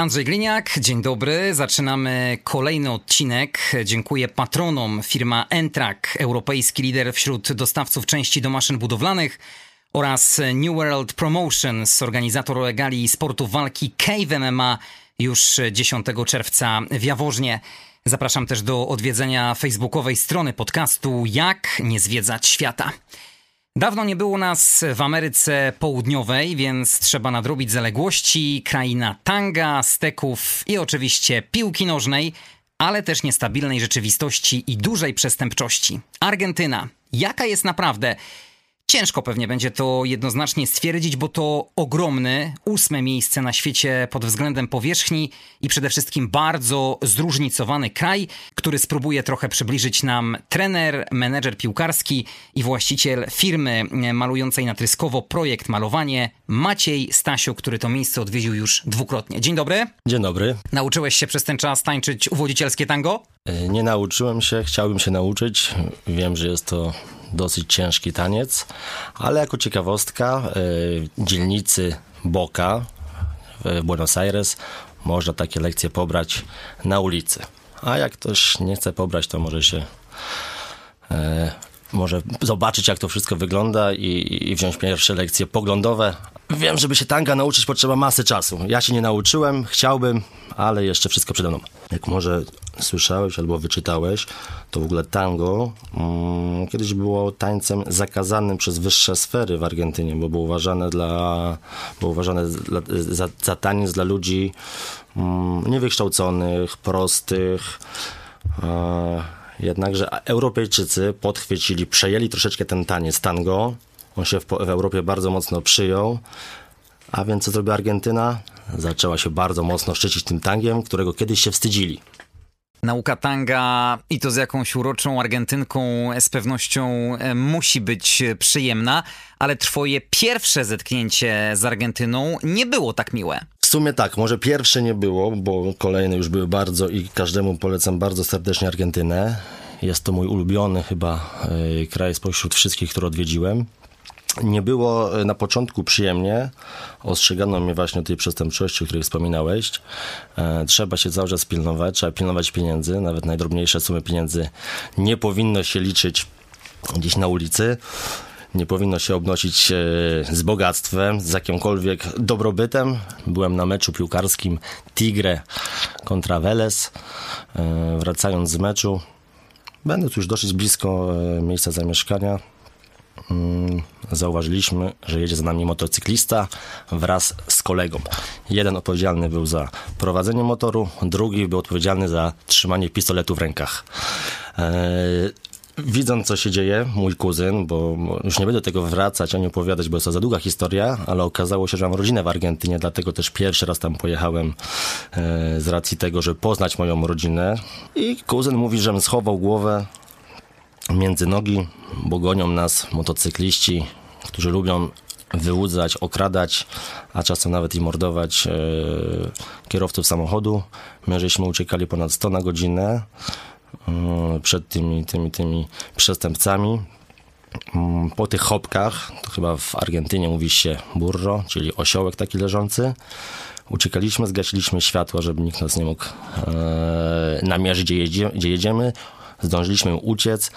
Andrzej Gliniak, dzień dobry. Zaczynamy kolejny odcinek. Dziękuję patronom firma Entrak, europejski lider wśród dostawców części do maszyn budowlanych oraz New World Promotions, organizator gali sportu walki Cave MMA już 10 czerwca w Jaworznie. Zapraszam też do odwiedzenia facebookowej strony podcastu Jak nie zwiedzać świata. Dawno nie było nas w Ameryce Południowej, więc trzeba nadrobić zaległości. Kraina tanga, steków i oczywiście piłki nożnej, ale też niestabilnej rzeczywistości i dużej przestępczości. Argentyna. Jaka jest naprawdę? Ciężko pewnie będzie to jednoznacznie stwierdzić, bo to ogromny, ósme miejsce na świecie pod względem powierzchni i przede wszystkim bardzo zróżnicowany kraj, który spróbuje trochę przybliżyć nam trener, menedżer piłkarski i właściciel firmy malującej natryskowo projekt Malowanie, Maciej Stasiu, który to miejsce odwiedził już dwukrotnie. Dzień dobry. Dzień dobry. Nauczyłeś się przez ten czas tańczyć uwodzicielskie tango? E, nie nauczyłem się, chciałbym się nauczyć. Wiem, że jest to dosyć ciężki taniec, ale jako ciekawostka y, dzielnicy Boca w Buenos Aires można takie lekcje pobrać na ulicy. A jak ktoś nie chce pobrać, to może się y, może zobaczyć, jak to wszystko wygląda i, i wziąć pierwsze lekcje poglądowe. Wiem, żeby się tanga nauczyć, potrzeba masy czasu. Ja się nie nauczyłem, chciałbym, ale jeszcze wszystko przede mną. Jak może słyszałeś albo wyczytałeś, to w ogóle tango um, kiedyś było tańcem zakazanym przez wyższe sfery w Argentynie, bo było uważane, dla, było uważane za, za taniec dla ludzi um, niewykształconych, prostych. Uh, jednakże Europejczycy podchwycili, przejęli troszeczkę ten taniec tango. On się w, w Europie bardzo mocno przyjął. A więc co zrobiła Argentyna? Zaczęła się bardzo mocno szczycić tym tangiem, którego kiedyś się wstydzili. Nauka tanga i to z jakąś uroczą Argentynką z pewnością e, musi być przyjemna, ale twoje pierwsze zetknięcie z Argentyną nie było tak miłe. W sumie tak, może pierwsze nie było, bo kolejne już były bardzo i każdemu polecam bardzo serdecznie Argentynę. Jest to mój ulubiony chyba e, kraj spośród wszystkich, które odwiedziłem. Nie było e, na początku przyjemnie. Ostrzegano mnie właśnie o tej przestępczości, o której wspominałeś. E, trzeba się cały czas pilnować, trzeba pilnować pieniędzy. Nawet najdrobniejsze sumy pieniędzy nie powinno się liczyć gdzieś na ulicy. Nie powinno się obnosić e, z bogactwem, z jakimkolwiek dobrobytem. Byłem na meczu piłkarskim Tigre kontra Veles. Wracając z meczu, będąc już dosyć blisko miejsca zamieszkania, zauważyliśmy, że jedzie za nami motocyklista wraz z kolegą. Jeden odpowiedzialny był za prowadzenie motoru, drugi był odpowiedzialny za trzymanie pistoletu w rękach. E, widząc, co się dzieje, mój kuzyn, bo już nie będę tego wracać ani opowiadać, bo jest to za długa historia, ale okazało się, że mam rodzinę w Argentynie, dlatego też pierwszy raz tam pojechałem e, z racji tego, żeby poznać moją rodzinę. I kuzyn mówi, żebym schował głowę, między nogi, bo gonią nas motocykliści, którzy lubią wyłudzać, okradać, a czasem nawet i mordować e, kierowców samochodu. My żeśmy uciekali ponad 100 na godzinę e, przed tymi, tymi, tymi przestępcami. Mm, po tych chopkach, to chyba w Argentynie mówi się burro, czyli osiołek taki leżący, uciekaliśmy, zgasiliśmy światła, żeby nikt nas nie mógł e, namierzyć, gdzie, jedzie, gdzie jedziemy zdążyliśmy uciec.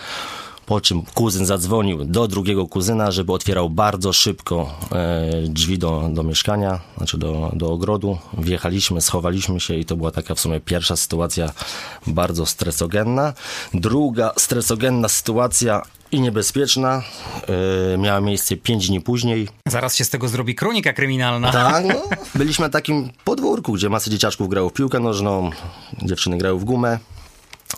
Po czym kuzyn zadzwonił do drugiego kuzyna, żeby otwierał bardzo szybko e, drzwi do, do mieszkania, znaczy do, do ogrodu. Wjechaliśmy, schowaliśmy się i to była taka w sumie pierwsza sytuacja bardzo stresogenna. Druga stresogenna sytuacja i niebezpieczna. Yy, miała miejsce 5 dni później. Zaraz się z tego zrobi kronika kryminalna. Tak, no. Byliśmy na takim podwórku, gdzie masy dzieciaczków grało w piłkę nożną, dziewczyny grały w gumę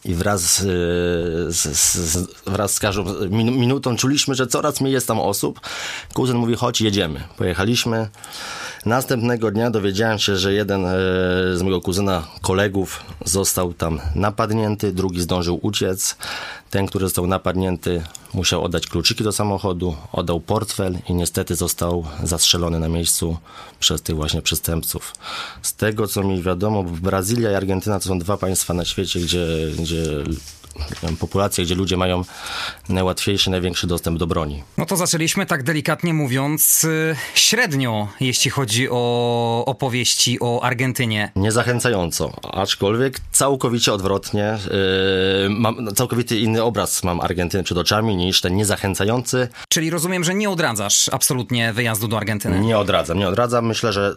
i wraz z, z, z, wraz z każdą minutą czuliśmy, że coraz mniej jest tam osób. Kuzyn mówi, chodź, jedziemy. Pojechaliśmy. Następnego dnia dowiedziałem się, że jeden e, z mojego kuzyna kolegów został tam napadnięty, drugi zdążył uciec. Ten, który został napadnięty, musiał oddać kluczyki do samochodu, oddał portfel i niestety został zastrzelony na miejscu przez tych właśnie przestępców. Z tego, co mi wiadomo, Brazylia i Argentyna to są dwa państwa na świecie, gdzie, gdzie populacje, gdzie ludzie mają najłatwiejszy, największy dostęp do broni. No to zaczęliśmy tak delikatnie mówiąc y, średnio, jeśli chodzi o opowieści o Argentynie. Niezachęcająco, aczkolwiek całkowicie odwrotnie. Yy, mam całkowity inny obraz mam Argentyny przed oczami niż ten niezachęcający. Czyli rozumiem, że nie odradzasz absolutnie wyjazdu do Argentyny. Nie odradzam, nie odradzam. Myślę, że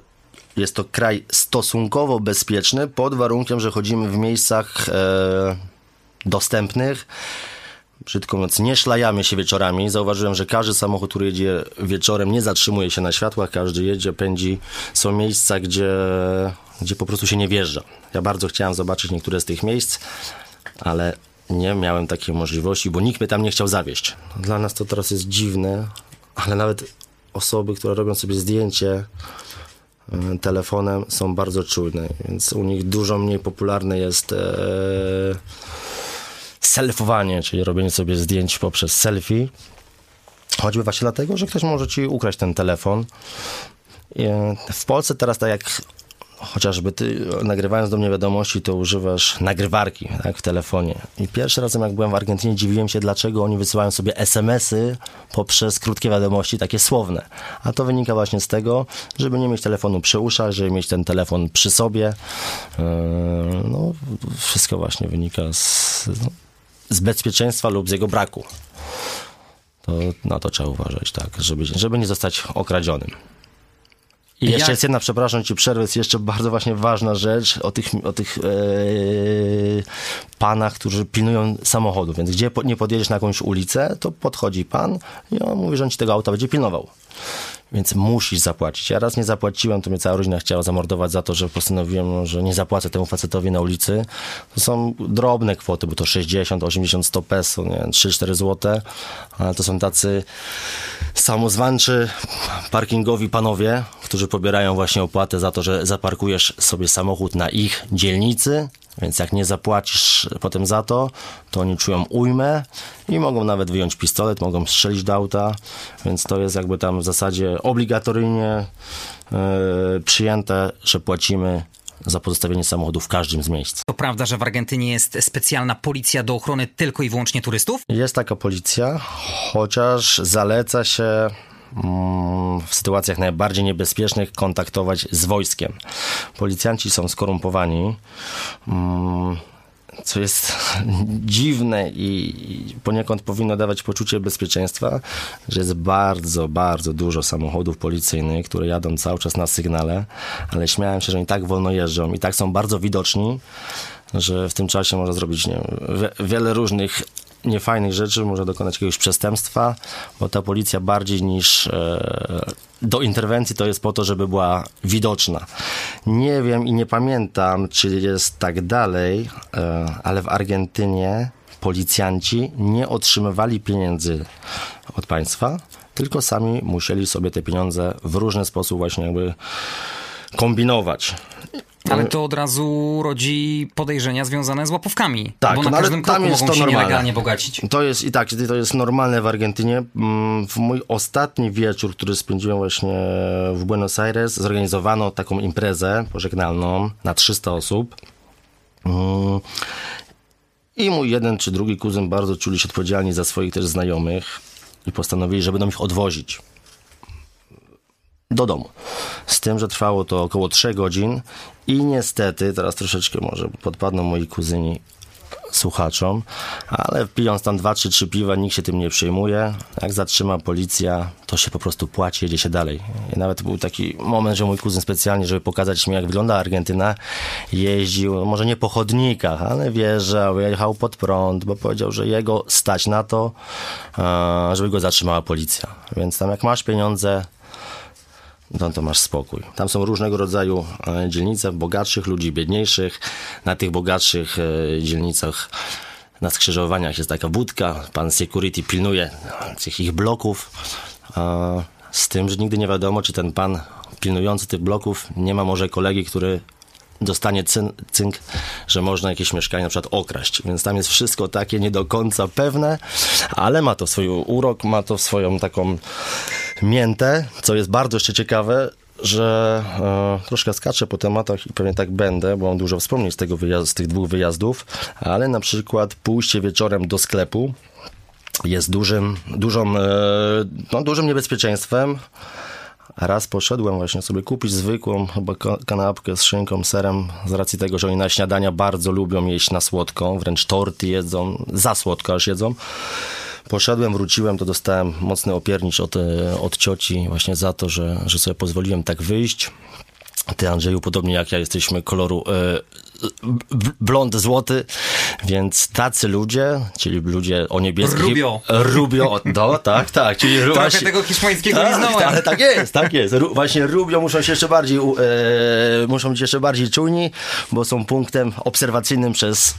jest to kraj stosunkowo bezpieczny pod warunkiem, że chodzimy w miejscach e, dostępnych. Brzydko mówiąc, nie szlajamy się wieczorami. Zauważyłem, że każdy samochód, który jedzie wieczorem, nie zatrzymuje się na światłach, każdy jedzie, pędzi. Są miejsca, gdzie, gdzie po prostu się nie wjeżdża. Ja bardzo chciałem zobaczyć niektóre z tych miejsc, ale nie miałem takiej możliwości, bo nikt mnie tam nie chciał zawieść. Dla nas to teraz jest dziwne, ale nawet osoby, które robią sobie zdjęcie e, telefonem są bardzo czujne, więc u nich dużo mniej popularne jest e, selfowanie, czyli robienie sobie zdjęć poprzez selfie. Choćby właśnie dlatego, że ktoś może ci ukraść ten telefon. W Polsce teraz tak jak chociażby ty nagrywając do mnie wiadomości, to używasz nagrywarki tak, w telefonie. I pierwszy razem jak byłem w Argentynie dziwiłem się, dlaczego oni wysyłają sobie SMS-y poprzez krótkie wiadomości, takie słowne. A to wynika właśnie z tego, żeby nie mieć telefonu przy uszach, żeby mieć ten telefon przy sobie. Yy, no, wszystko właśnie wynika z, z bezpieczeństwa lub z jego braku. To na to trzeba uważać, tak, żeby, żeby nie zostać okradzionym. I jeszcze Jak? jest jedna, przepraszam ci przerwę, jest jeszcze bardzo właśnie ważna rzecz o tych, o tych ee, panach, którzy pilnują samochodu. Więc gdzie nie podjedziesz na jakąś ulicę, to podchodzi pan i on mówi, że on ci tego auta będzie pilnował więc musisz zapłacić. Ja raz nie zapłaciłem, to mnie cała rodzina chciała zamordować za to, że postanowiłem, że nie zapłacę temu facetowi na ulicy. To są drobne kwoty, bo to 60, 80, 100 peso, nie 3-4 złote, ale to są tacy samozwańczy parkingowi panowie, którzy pobierają właśnie opłatę za to, że zaparkujesz sobie samochód na ich dzielnicy, więc jak nie zapłacisz potem za to, to oni czują ujmę i mogą nawet wyjąć pistolet, mogą strzelić do auta, więc to jest jakby tam w zasadzie obligatoryjnie yy, przyjęte, że płacimy za pozostawienie samochodu w każdym z miejsc. To prawda, że w Argentynie jest specjalna policja do ochrony tylko i wyłącznie turystów? Jest taka policja, chociaż zaleca się w sytuacjach najbardziej niebezpiecznych kontaktować z wojskiem. Policjanci są skorumpowani mm, co jest dziwne i poniekąd powinno dawać poczucie bezpieczeństwa, że jest bardzo, bardzo dużo samochodów policyjnych, które jadą cały czas na sygnale, ale śmiałem się, że oni tak wolno jeżdżą i tak są bardzo widoczni, że w tym czasie można zrobić nie wiele różnych niefajnych rzeczy, może dokonać jakiegoś przestępstwa, bo ta policja bardziej niż e, do interwencji to jest po to, żeby była widoczna. Nie wiem i nie pamiętam, czy jest tak dalej, e, ale w Argentynie policjanci nie otrzymywali pieniędzy od państwa, tylko sami musieli sobie te pieniądze w różny sposób właśnie jakby kombinować. Ale to od razu rodzi podejrzenia związane z łapówkami. Tak, bo na no każdym tam kroku jest mogą to się normalne. nielegalnie bogacić. To jest i tak, to jest normalne w Argentynie. Mm, w mój ostatni wieczór, który spędziłem właśnie w Buenos Aires, zorganizowano taką imprezę pożegnalną na 300 osób. Mm, I mój jeden czy drugi kuzyn bardzo czuli się odpowiedzialni za swoich też znajomych i postanowili, że będą ich odwozić do domu. Z tym, że trwało to około 3 godzin i niestety, teraz troszeczkę może podpadną moi kuzyni słuchaczom, ale pijąc tam dwa czy trzy piwa, nikt się tym nie przejmuje. Jak zatrzyma policja, to się po prostu płaci, jedzie się dalej. I nawet był taki moment, że mój kuzyn specjalnie, żeby pokazać mi, jak wygląda Argentyna, jeździł, może nie po chodnikach, ale wjeżdżał, jechał pod prąd, bo powiedział, że jego stać na to, żeby go zatrzymała policja. Więc tam jak masz pieniądze, no to masz spokój. Tam są różnego rodzaju e, dzielnice, bogatszych ludzi, biedniejszych. Na tych bogatszych e, dzielnicach na skrzyżowaniach jest taka budka, pan security pilnuje tych ich bloków, z tym, że nigdy nie wiadomo, czy ten pan pilnujący tych bloków nie ma może kolegi, który dostanie cyn, cynk, że można jakieś mieszkanie na przykład okraść. Więc tam jest wszystko takie nie do końca pewne, ale ma to swój urok, ma to swoją taką miętę, co jest bardzo jeszcze ciekawe, że e, troszkę skaczę po tematach i pewnie tak będę, bo mam dużo wspomnień z, tego z tych dwóch wyjazdów, ale na przykład pójście wieczorem do sklepu jest dużym, dużą, e, no, dużym niebezpieczeństwem. Raz poszedłem właśnie sobie kupić zwykłą chyba kanapkę z szynką, serem, z racji tego, że oni na śniadania bardzo lubią jeść na słodko, wręcz torty jedzą, za słodko aż jedzą. Poszedłem, wróciłem, to dostałem mocny opiernicz od, e, od cioci właśnie za to, że, że sobie pozwoliłem tak wyjść. Ty, Andrzeju, podobnie jak ja, jesteśmy koloru e, blond złoty, więc tacy ludzie, czyli ludzie o niebieskim... Rubio. Rubio, no, tak, tak. Czyli Trochę właśnie, tego hiszpańskiego tak, nie znałem. Tak, ale tak jest, tak jest. Ru, właśnie Rubio muszą się jeszcze bardziej, e, muszą być jeszcze bardziej czujni, bo są punktem obserwacyjnym przez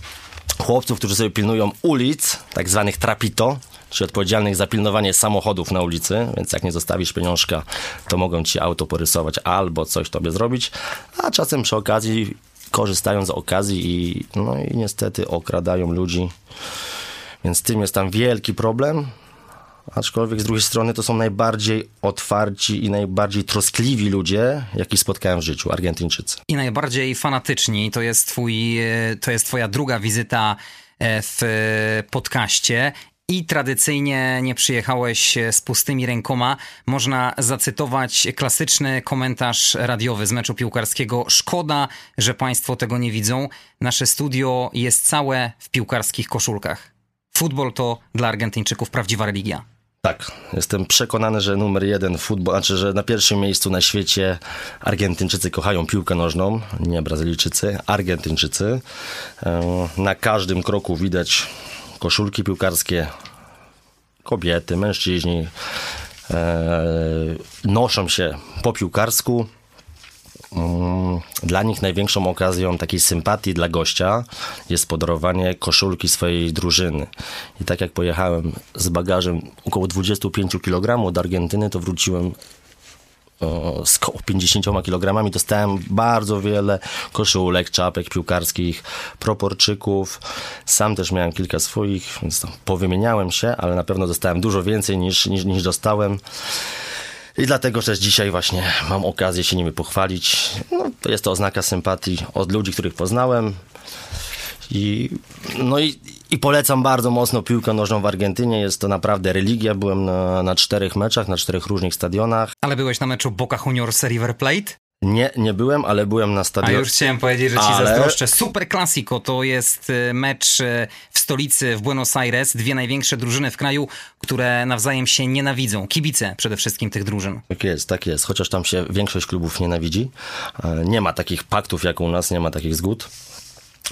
chłopców, którzy sobie pilnują ulic, tak zwanych trapito, czy odpowiedzialnych za pilnowanie samochodów na ulicy, więc jak nie zostawisz pieniążka, to mogą ci auto porysować albo coś tobie zrobić, a czasem przy okazji korzystają z okazji i, no i niestety okradają ludzi. Więc tym jest tam wielki problem. Aczkolwiek z drugiej strony to są najbardziej otwarci i najbardziej troskliwi ludzie, jakich spotkałem w życiu, Argentyńczycy. I najbardziej fanatyczni. To jest, twój, e, to jest twoja druga wizyta e, w podcaście i tradycyjnie nie przyjechałeś z pustymi rękoma. Można zacytować klasyczny komentarz radiowy z meczu piłkarskiego. Szkoda, że Państwo tego nie widzą. Nasze studio jest całe w piłkarskich koszulkach. Futbol to dla Argentyńczyków prawdziwa religia. Tak, jestem przekonany, że numer jeden futbol, znaczy, że na pierwszym miejscu na świecie Argentyńczycy kochają piłkę nożną, nie Brazylijczycy, Argentyńczycy. E, na każdym kroku widać koszulki piłkarskie, kobiety, mężczyźni e, noszą się po piłkarsku. Mm, dla nich największą okazją takiej sympatii dla gościa jest podarowanie koszulki swojej drużyny. I tak jak pojechałem z bagażem około 25 kg do Argentyny, to wróciłem z koło 50 kg dostałem bardzo wiele koszulek, czapek piłkarskich, proporczyków. Sam też miałem kilka swoich, więc powymieniałem się, ale na pewno dostałem dużo więcej niż, niż, niż dostałem. I dlatego też dzisiaj właśnie mam okazję się nimi pochwalić. No, to jest to oznaka sympatii od ludzi, których poznałem. I, no i, i polecam bardzo mocno piłkę nożną w Argentynie. Jest to naprawdę religia. Byłem na, na czterech meczach, na czterech różnych stadionach. Ale byłeś na meczu Boca Juniors River Plate? Nie, nie byłem, ale byłem na stadionie. A już chciałem powiedzieć, że ci ale... zazdroszczę. Super Classico to jest y, mecz y, w stolicy w Buenos Aires. Dwie największe drużyny w kraju, które nawzajem się nienawidzą. Kibice przede wszystkim tych drużyn. Tak jest, tak jest. Chociaż tam się większość klubów nienawidzi. E, nie ma takich paktów jak u nas, nie ma takich zgód.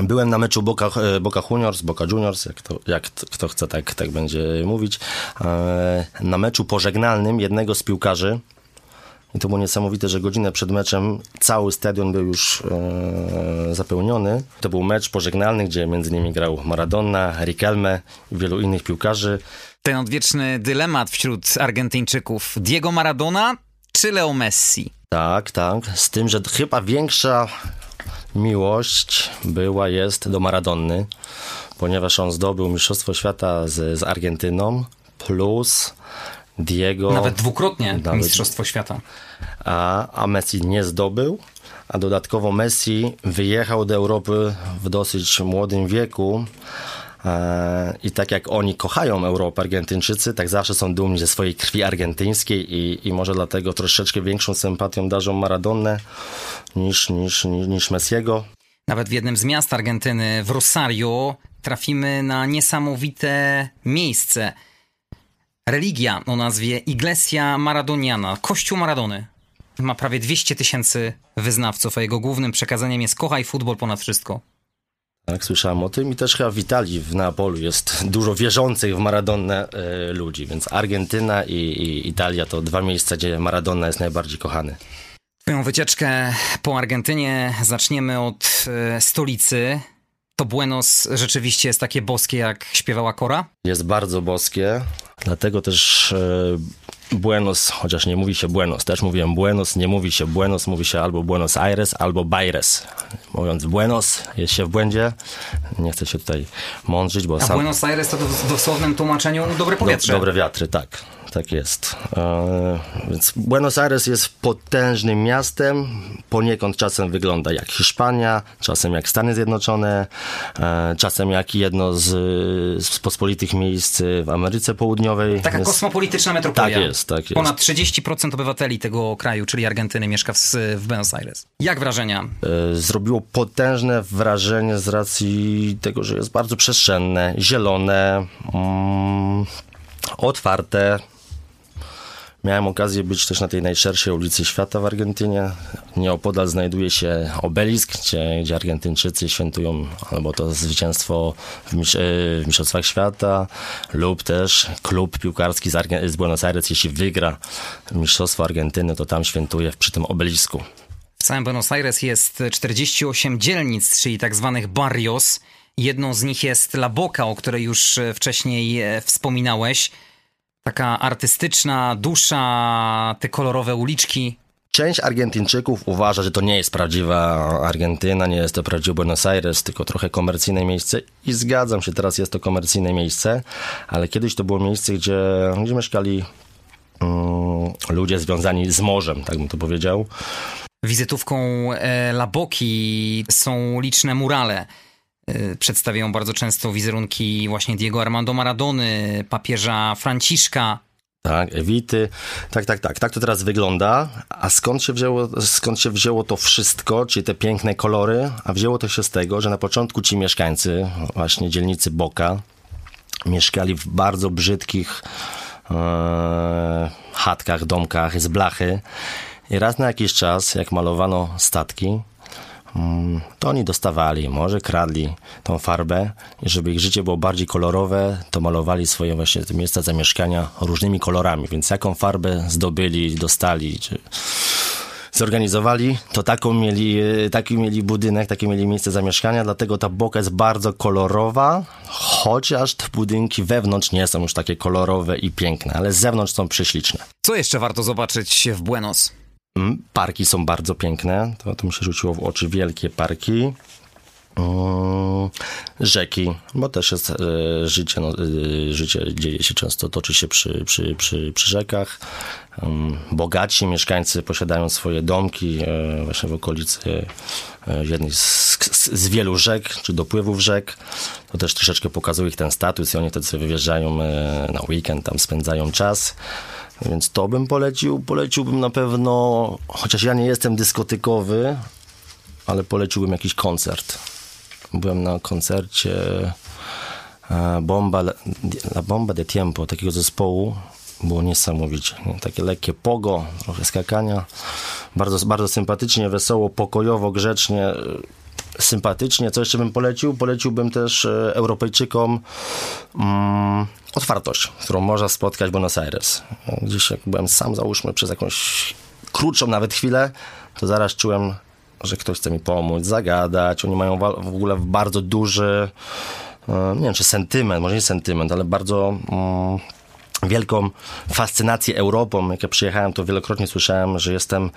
Byłem na meczu Boca, e, Boca Juniors, Boca Juniors, jak, to, jak kto chce, tak, tak będzie mówić. E, na meczu pożegnalnym jednego z piłkarzy, i to było niesamowite, że godzinę przed meczem cały stadion był już e, zapełniony. To był mecz pożegnalny, gdzie między innymi grał Maradona, Riquelme i wielu innych piłkarzy. Ten odwieczny dylemat wśród Argentyńczyków. Diego Maradona czy Leo Messi? Tak, tak. Z tym, że chyba większa miłość była, jest do Maradonny, ponieważ on zdobył Mistrzostwo Świata z, z Argentyną, plus Diego... Nawet dwukrotnie nawet, Mistrzostwo Świata. A, a Messi nie zdobył, a dodatkowo Messi wyjechał do Europy w dosyć młodym wieku, i tak jak oni kochają Europę, Argentyńczycy, tak zawsze są dumni ze swojej krwi argentyńskiej i, i może dlatego troszeczkę większą sympatią darzą Maradonę niż, niż, niż, niż Messiego. Nawet w jednym z miast Argentyny, w Rosario, trafimy na niesamowite miejsce. Religia o nazwie Iglesia Maradoniana, Kościół Maradony. Ma prawie 200 tysięcy wyznawców, a jego głównym przekazaniem jest kochaj futbol ponad wszystko. Tak, słyszałem o tym i też chyba w Italii, w Neapolu jest dużo wierzących w Maradonę e, ludzi, więc Argentyna i, i Italia to dwa miejsca, gdzie Maradona jest najbardziej kochany. Twoją wycieczkę po Argentynie zaczniemy od e, stolicy. To Buenos rzeczywiście jest takie boskie, jak śpiewała Kora? Jest bardzo boskie, dlatego też e, Buenos, chociaż nie mówi się Buenos, też mówiłem Buenos, nie mówi się Buenos, mówi się albo Buenos Aires, albo Baires. Mówiąc Buenos, jest się w błędzie. Nie chcę się tutaj mądrzyć, bo A sam... Buenos Aires to w dosłownym tłumaczeniu dobre powietrze. Do, dobre wiatry, tak. Tak jest. E, więc Buenos Aires jest potężnym miastem. Poniekąd czasem wygląda jak Hiszpania, czasem jak Stany Zjednoczone, e, czasem jak jedno z, z pospolitych miejsc w Ameryce Południowej. Taka Jest- kosmopolityczna metropolia. Tak jest, tak jest. Ponad 30% obywateli tego kraju, czyli Argentyny, mieszka w, w Buenos Aires. Jak wrażenia? e, zrobiło potężne wrażenie z racji tego, że jest bardzo przestrzenne, zielone, mm, otwarte. Miałem okazję być też na tej najszerszej ulicy świata w Argentynie. Nieopodal znajduje się obelisk, gdzie, gdzie Argentyńczycy świętują albo to zwycięstwo w, mistrz- e, w Mistrzostwach Świata, lub też klub piłkarski z, Argen- z Buenos Aires, jeśli wygra Mistrzostwo Argentyny, to tam świętuje przy tym obelisku. W całym Buenos Aires jest 48 dzielnic, czyli tak zwanych barrios. Jedną z nich jest La Boca, o której już e, wcześniej e, wspominałeś. Taka artystyczna dusza, te kolorowe uliczki. Część Argentyńczyków uważa, że to nie jest prawdziwa Argentyna, nie jest to prawdziwy Buenos Aires, tylko trochę komercyjne miejsce i zgadzam się, teraz jest to komercyjne miejsce, ale kiedyś to było miejsce, gdzie, gdzie mieszkali mm, ludzie związani z morzem, tak bym to powiedział. Wizytówką e, La Boki są liczne murale. E, Przedstawiają bardzo często wizerunki właśnie Diego Armando Maradony, papieża Franciszka. Tak, Ewity. Tak, tak, tak. Tak to teraz wygląda. A skąd się wzięło, skąd się wzięło to wszystko, czyli te piękne kolory? A wzięło to się z tego, że na początku ci mieszkańcy, właśnie dzielnicy Boka, mieszkali w bardzo brzydkich e, chatkach, domkach z blachy. I raz na jakiś czas, jak malowano statki, to oni dostawali, może kradli tą farbę i żeby ich życie było bardziej kolorowe, to malowali swoje właśnie miejsca zamieszkania różnymi kolorami, więc jaką farbę zdobyli, dostali, czy zorganizowali, to taką mieli, taki mieli budynek, takie mieli miejsce zamieszkania, dlatego ta boka jest bardzo kolorowa, chociaż te budynki wewnątrz nie są już takie kolorowe i piękne, ale z zewnątrz są prześliczne. Co jeszcze warto zobaczyć w Buenos? Mm, Parki są bardzo piękne. To, to mi się rzuciło w oczy wielkie parki. Mm, Rzeki, bo też jest e, życie, no, e, życie dzieje się często, toczy się przy, przy, przy, przy rzekach. Mm, Bogaci mieszkańcy posiadają swoje domki e, właśnie w okolicy jednej z, z, wielu rzek, czy dopływów rzek. To też troszeczkę pokazuje ich ten status i oni wtedy sobie wyjeżdżają na weekend, tam spędzają czas. Więc to bym polecił. Poleciłbym na pewno, chociaż ja nie jestem dyskotykowy, ale poleciłbym jakiś koncert. Byłem na koncercie e, Bomba, La Bomba de Tiempo, takiego zespołu. Było niesamowicie. Nie? Takie lekkie pogo, trochę skakania. Bardzo, bardzo sympatycznie, wesoło, pokojowo, grzecznie sympatycznie. Co jeszcze bym polecił? Poleciłbym też e, Europejczykom mm, otwartość, którą można spotkać w Buenos Aires. Gdzieś jak byłem sam, załóżmy, przez jakąś krótszą nawet chwilę, to zaraz czułem, że ktoś chce mi pomóc, zagadać. Oni mają w ogóle bardzo duży, e, nie wiem czy sentyment, może nie sentyment, ale bardzo... Mm, wielką fascynację Europą. Jak ja przyjechałem, to wielokrotnie słyszałem, że jestem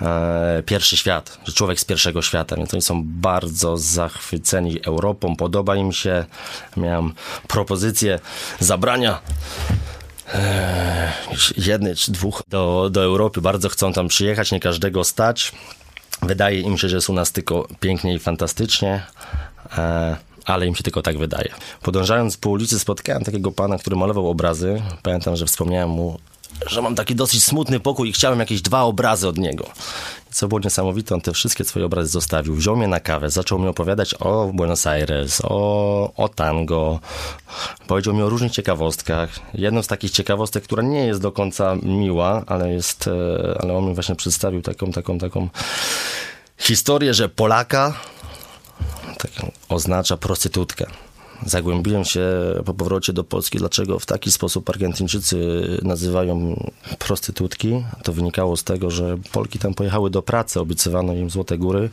e, pierwszy świat, że człowiek z pierwszego świata, więc oni są bardzo zachwyceni Europą, podoba im się. Miałem propozycję zabrania e, jednej czy dwóch do, do Europy, bardzo chcą tam przyjechać, nie każdego stać. Wydaje im się, że jest u nas tylko pięknie i fantastycznie. E, ale im się tylko tak wydaje. Podążając po ulicy spotkałem takiego pana, który malował obrazy. Pamiętam, że wspomniałem mu, że mam taki dosyć smutny pokój i chciałem jakieś dwa obrazy od niego. Co było niesamowite, on te wszystkie swoje obrazy zostawił. Wziął mnie na kawę, zaczął mi opowiadać o Buenos Aires, o, o tango. Powiedział mi o różnych ciekawostkach. Jedną z takich ciekawostek, która nie jest do końca miła, ale jest, e, ale on mi właśnie przedstawił taką, taką, taką historię, że Polaka tak oznacza prostytutkę. Zagłębiłem się po powrocie do Polski, dlaczego w taki sposób Argentyńczycy nazywają prostytutki. To wynikało z tego, że Polki tam pojechały do pracy, obiecywano im Złote Góry,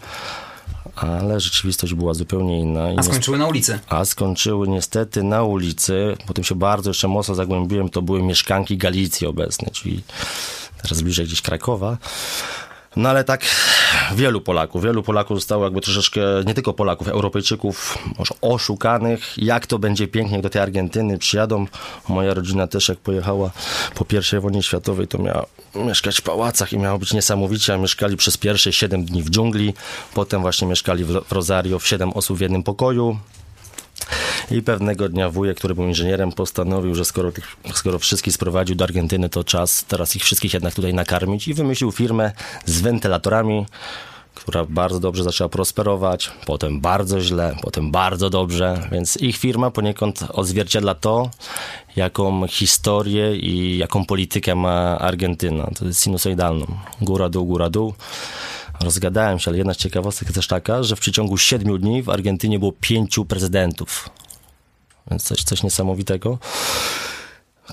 ale rzeczywistość była zupełnie inna. A skończyły na ulicy? A skończyły niestety na ulicy. Potem się bardzo jeszcze mocno zagłębiłem. To były mieszkanki Galicji obecne, czyli teraz bliżej gdzieś Krakowa. No ale tak wielu Polaków, wielu Polaków zostało jakby troszeczkę, nie tylko Polaków, Europejczyków, może oszukanych, jak to będzie pięknie do tej Argentyny przyjadą. Moja rodzina też jak pojechała po I wojnie światowej, to miała mieszkać w pałacach i miało być niesamowicie, a mieszkali przez pierwsze 7 dni w dżungli, potem właśnie mieszkali w Rosario w 7 osób w jednym pokoju, i pewnego dnia wujek, który był inżynierem, postanowił, że skoro, tych, skoro wszystkich sprowadził do Argentyny, to czas teraz ich wszystkich jednak tutaj nakarmić i wymyślił firmę z wentylatorami, która bardzo dobrze zaczęła prosperować, potem bardzo źle, potem bardzo dobrze, więc ich firma poniekąd odzwierciedla to, jaką historię i jaką politykę ma Argentyna. To jest sinusoidalną. Góra, dół, góra, dół. Rozgadałem się, ale jedna z ciekawostek jest też taka, że w przeciągu siedmiu dni w Argentynie było pięciu prezydentów. Więc coś, coś niesamowitego.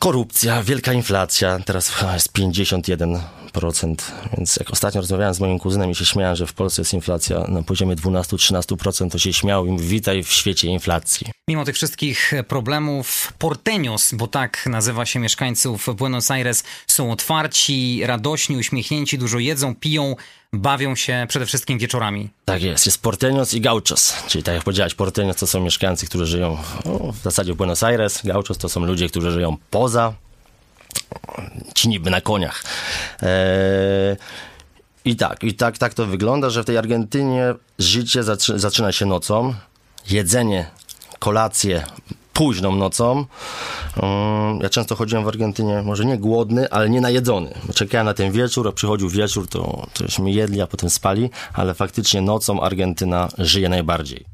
Korupcja, wielka inflacja, teraz jest 51%, więc jak ostatnio rozmawiałem z moim kuzynem i się śmiałem, że w Polsce jest inflacja na poziomie 12-13%, to się śmiał i mówi, witaj w świecie inflacji. Mimo tych wszystkich problemów, porteños, bo tak nazywa się mieszkańców Buenos Aires, są otwarci, radośni, uśmiechnięci, dużo jedzą, piją, bawią się przede wszystkim wieczorami. Tak jest, jest porteños i gauchos, czyli tak jak powiedziałeś, porteños to są mieszkańcy, którzy żyją no, w zasadzie w Buenos Aires, gauchos to są ludzie, którzy żyją poza, ci niby na koniach. Eee, I tak, i tak, tak to wygląda, że w tej Argentynie życie zaczyna się nocą, jedzenie, kolacje późną nocą. Mm, ja często chodziłem w Argentynie, może nie głodny, ale nie najedzony. Czekałem na ten wieczór, a przychodził wieczór, to tośmy jedli, a potem spali, ale faktycznie nocą Argentyna żyje najbardziej.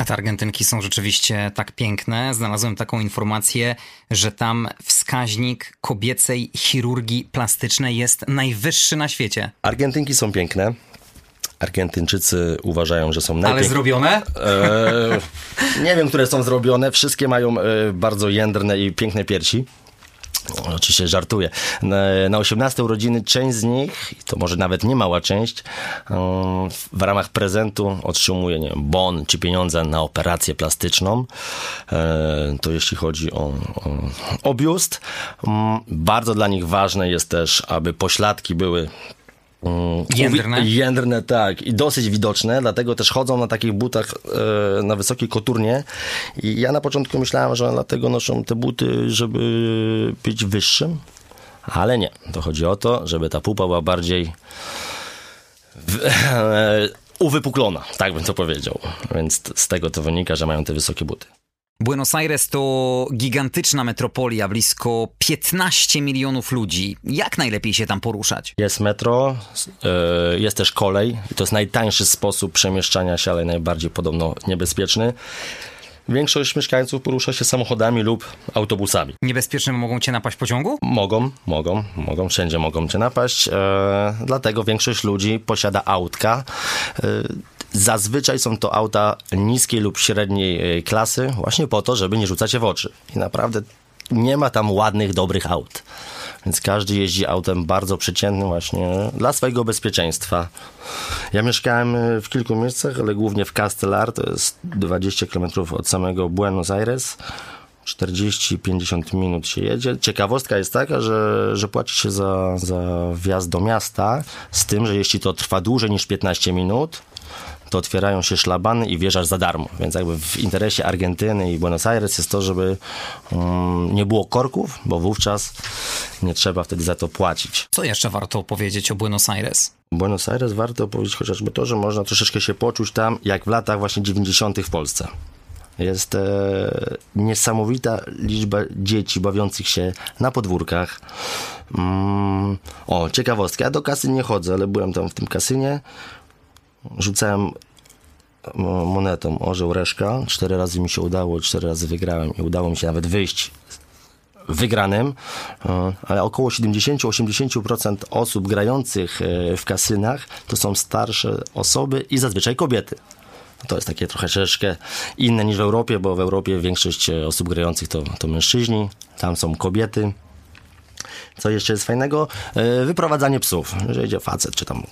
A te Argentynki są rzeczywiście tak piękne. Znalazłem taką informację, że tam wskaźnik kobiecej chirurgii plastycznej jest najwyższy na świecie. Argentynki są piękne. Argentyńczycy uważają, że są najpiękniejsze. Ale zrobione? E, nie wiem, które są zrobione. Wszystkie mają e, bardzo jędrne i piękne piersi. Oczywiście żartuję. Na 18 urodziny część z nich, to może nawet nie mała część, e, w ramach prezentu otrzymuje nie wiem, bon czy pieniądze na operację plastyczną. E, to jeśli chodzi o, o, o biust. Mm, bardzo dla nich ważne jest też, aby pośladki były jędrne? Jędrne, tak. I dosyć widoczne, dlatego też chodzą na takich butach e, na wysokiej koturnie. I ja na początku myślałem, że dlatego noszą te buty, żeby być wyższym, ale nie. To chodzi o to, żeby ta pupa była bardziej w, e, uwypuklona, tak bym to powiedział. Więc z tego to wynika, że mają te wysokie buty. Buenos Aires to gigantyczna metropolia, blisko 15 milionów ludzi. Jak najlepiej się tam poruszać? Jest metro, e, jest też kolej. To jest najtańszy sposób przemieszczania się, ale najbardziej podobno niebezpieczny. Większość mieszkańców porusza się samochodami lub autobusami. Niebezpieczne mogą cię napaść pociągu? Mogą, mogą, mogą, wszędzie mogą cię napaść. E, dlatego większość ludzi posiada autka. E, Zazwyczaj są to auta niskiej lub średniej e, klasy, właśnie po to, żeby nie rzucać się w oczy. I naprawdę nie ma tam ładnych, dobrych aut. Więc każdy jeździ autem bardzo przeciętnym właśnie dla swojego bezpieczeństwa. Ja mieszkałem e, w kilku miejscach, ale głównie w Castelar, to jest 20 km od samego Buenos Aires. 40-50 minut się jedzie. Ciekawostka jest taka, że, że płaci się za, za wjazd do miasta, z tym, że jeśli to trwa dłużej niż 15 minut, to otwierają się szlabany i wjeżdżasz za darmo. Więc jakby w interesie Argentyny i Buenos Aires jest to, żeby um, nie było korków, bo wówczas nie trzeba wtedy za to płacić. Co jeszcze warto powiedzieć o Buenos Aires? Buenos Aires warto powiedzieć chociażby to, że można troszeczkę się poczuć tam, jak w latach właśnie 90. w Polsce. Jest e, niesamowita liczba dzieci bawiących się na podwórkach. Mm, o, ciekawostka. Ja do kasy nie chodzę, ale byłem tam w tym kasynie rzucałem monetą orzeł reszka. Cztery razy mi się udało, cztery razy wygrałem i udało mi się nawet wyjść wygranym, e, ale około 70-80% osób grających e, w kasynach to są starsze osoby i zazwyczaj kobiety. To jest takie trochę troszeczkę inne niż w Europie, bo w Europie większość e, osób grających to, to mężczyźni, tam są kobiety. Co jeszcze jest fajnego? Wyprowadzanie psów. Że idzie facet, czy tam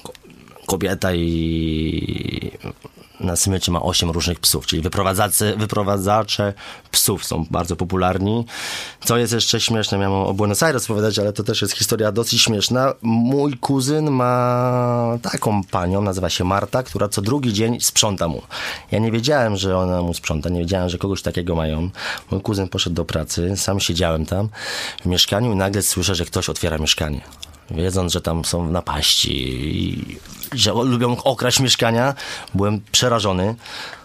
kobieta i na smyczy ma 8 różnych psów, czyli wyprowadzacze, wyprowadzacze psów są bardzo popularni. Co jest jeszcze śmieszne, miałem o Buenos Aires powiedzieć, ale to też jest historia dosyć śmieszna. Mój kuzyn ma taką panią, nazywa się Marta, która co drugi dzień sprząta mu. Ja nie wiedziałem, że ona mu sprząta, nie wiedziałem, że kogoś takiego mają. Mój kuzyn poszedł do pracy, sam siedziałem tam w mieszkaniu i nagle słyszę, że ktoś otwiera mieszkanie wiedząc, że tam są napaści i że lubią okraść mieszkania, byłem przerażony.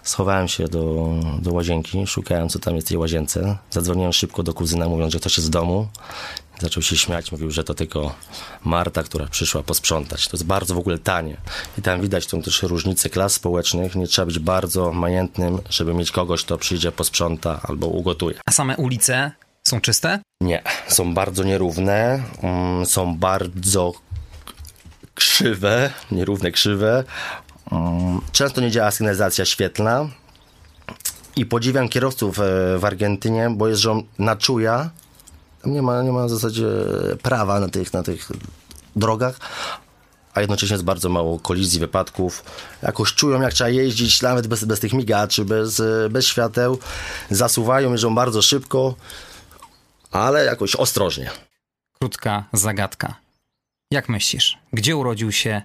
Schowałem się do, do łazienki, szukałem, co tam jest w tej łazience. Zadzwoniłem szybko do kuzyna, mówiąc, że ktoś jest w domu. Zaczął się śmiać, mówił, że to tylko Marta, która przyszła posprzątać. To jest bardzo w ogóle tanie. I tam widać tą też różnicę klas społecznych. Nie trzeba być bardzo majętnym, żeby mieć kogoś, kto przyjdzie, posprząta albo ugotuje. A same ulice są czyste? Nie, są bardzo nierówne, mm, są bardzo krzywe, nierówne, krzywe. Mm, często nie działa sygnalizacja świetlna i podziwiam kierowców e, w Argentynie, bo jeżdżą na czuja. Nie ma, nie ma w zasadzie prawa na tych, na tych drogach, a jednocześnie jest bardzo mało kolizji, wypadków. Jakoś czują, jak trzeba jeździć, nawet bez, bez tych migaczy, bez, bez świateł. Zasuwają, jeżdżą bardzo szybko ale jakoś ostrożnie. Krótka zagadka. Jak myślisz, gdzie urodził się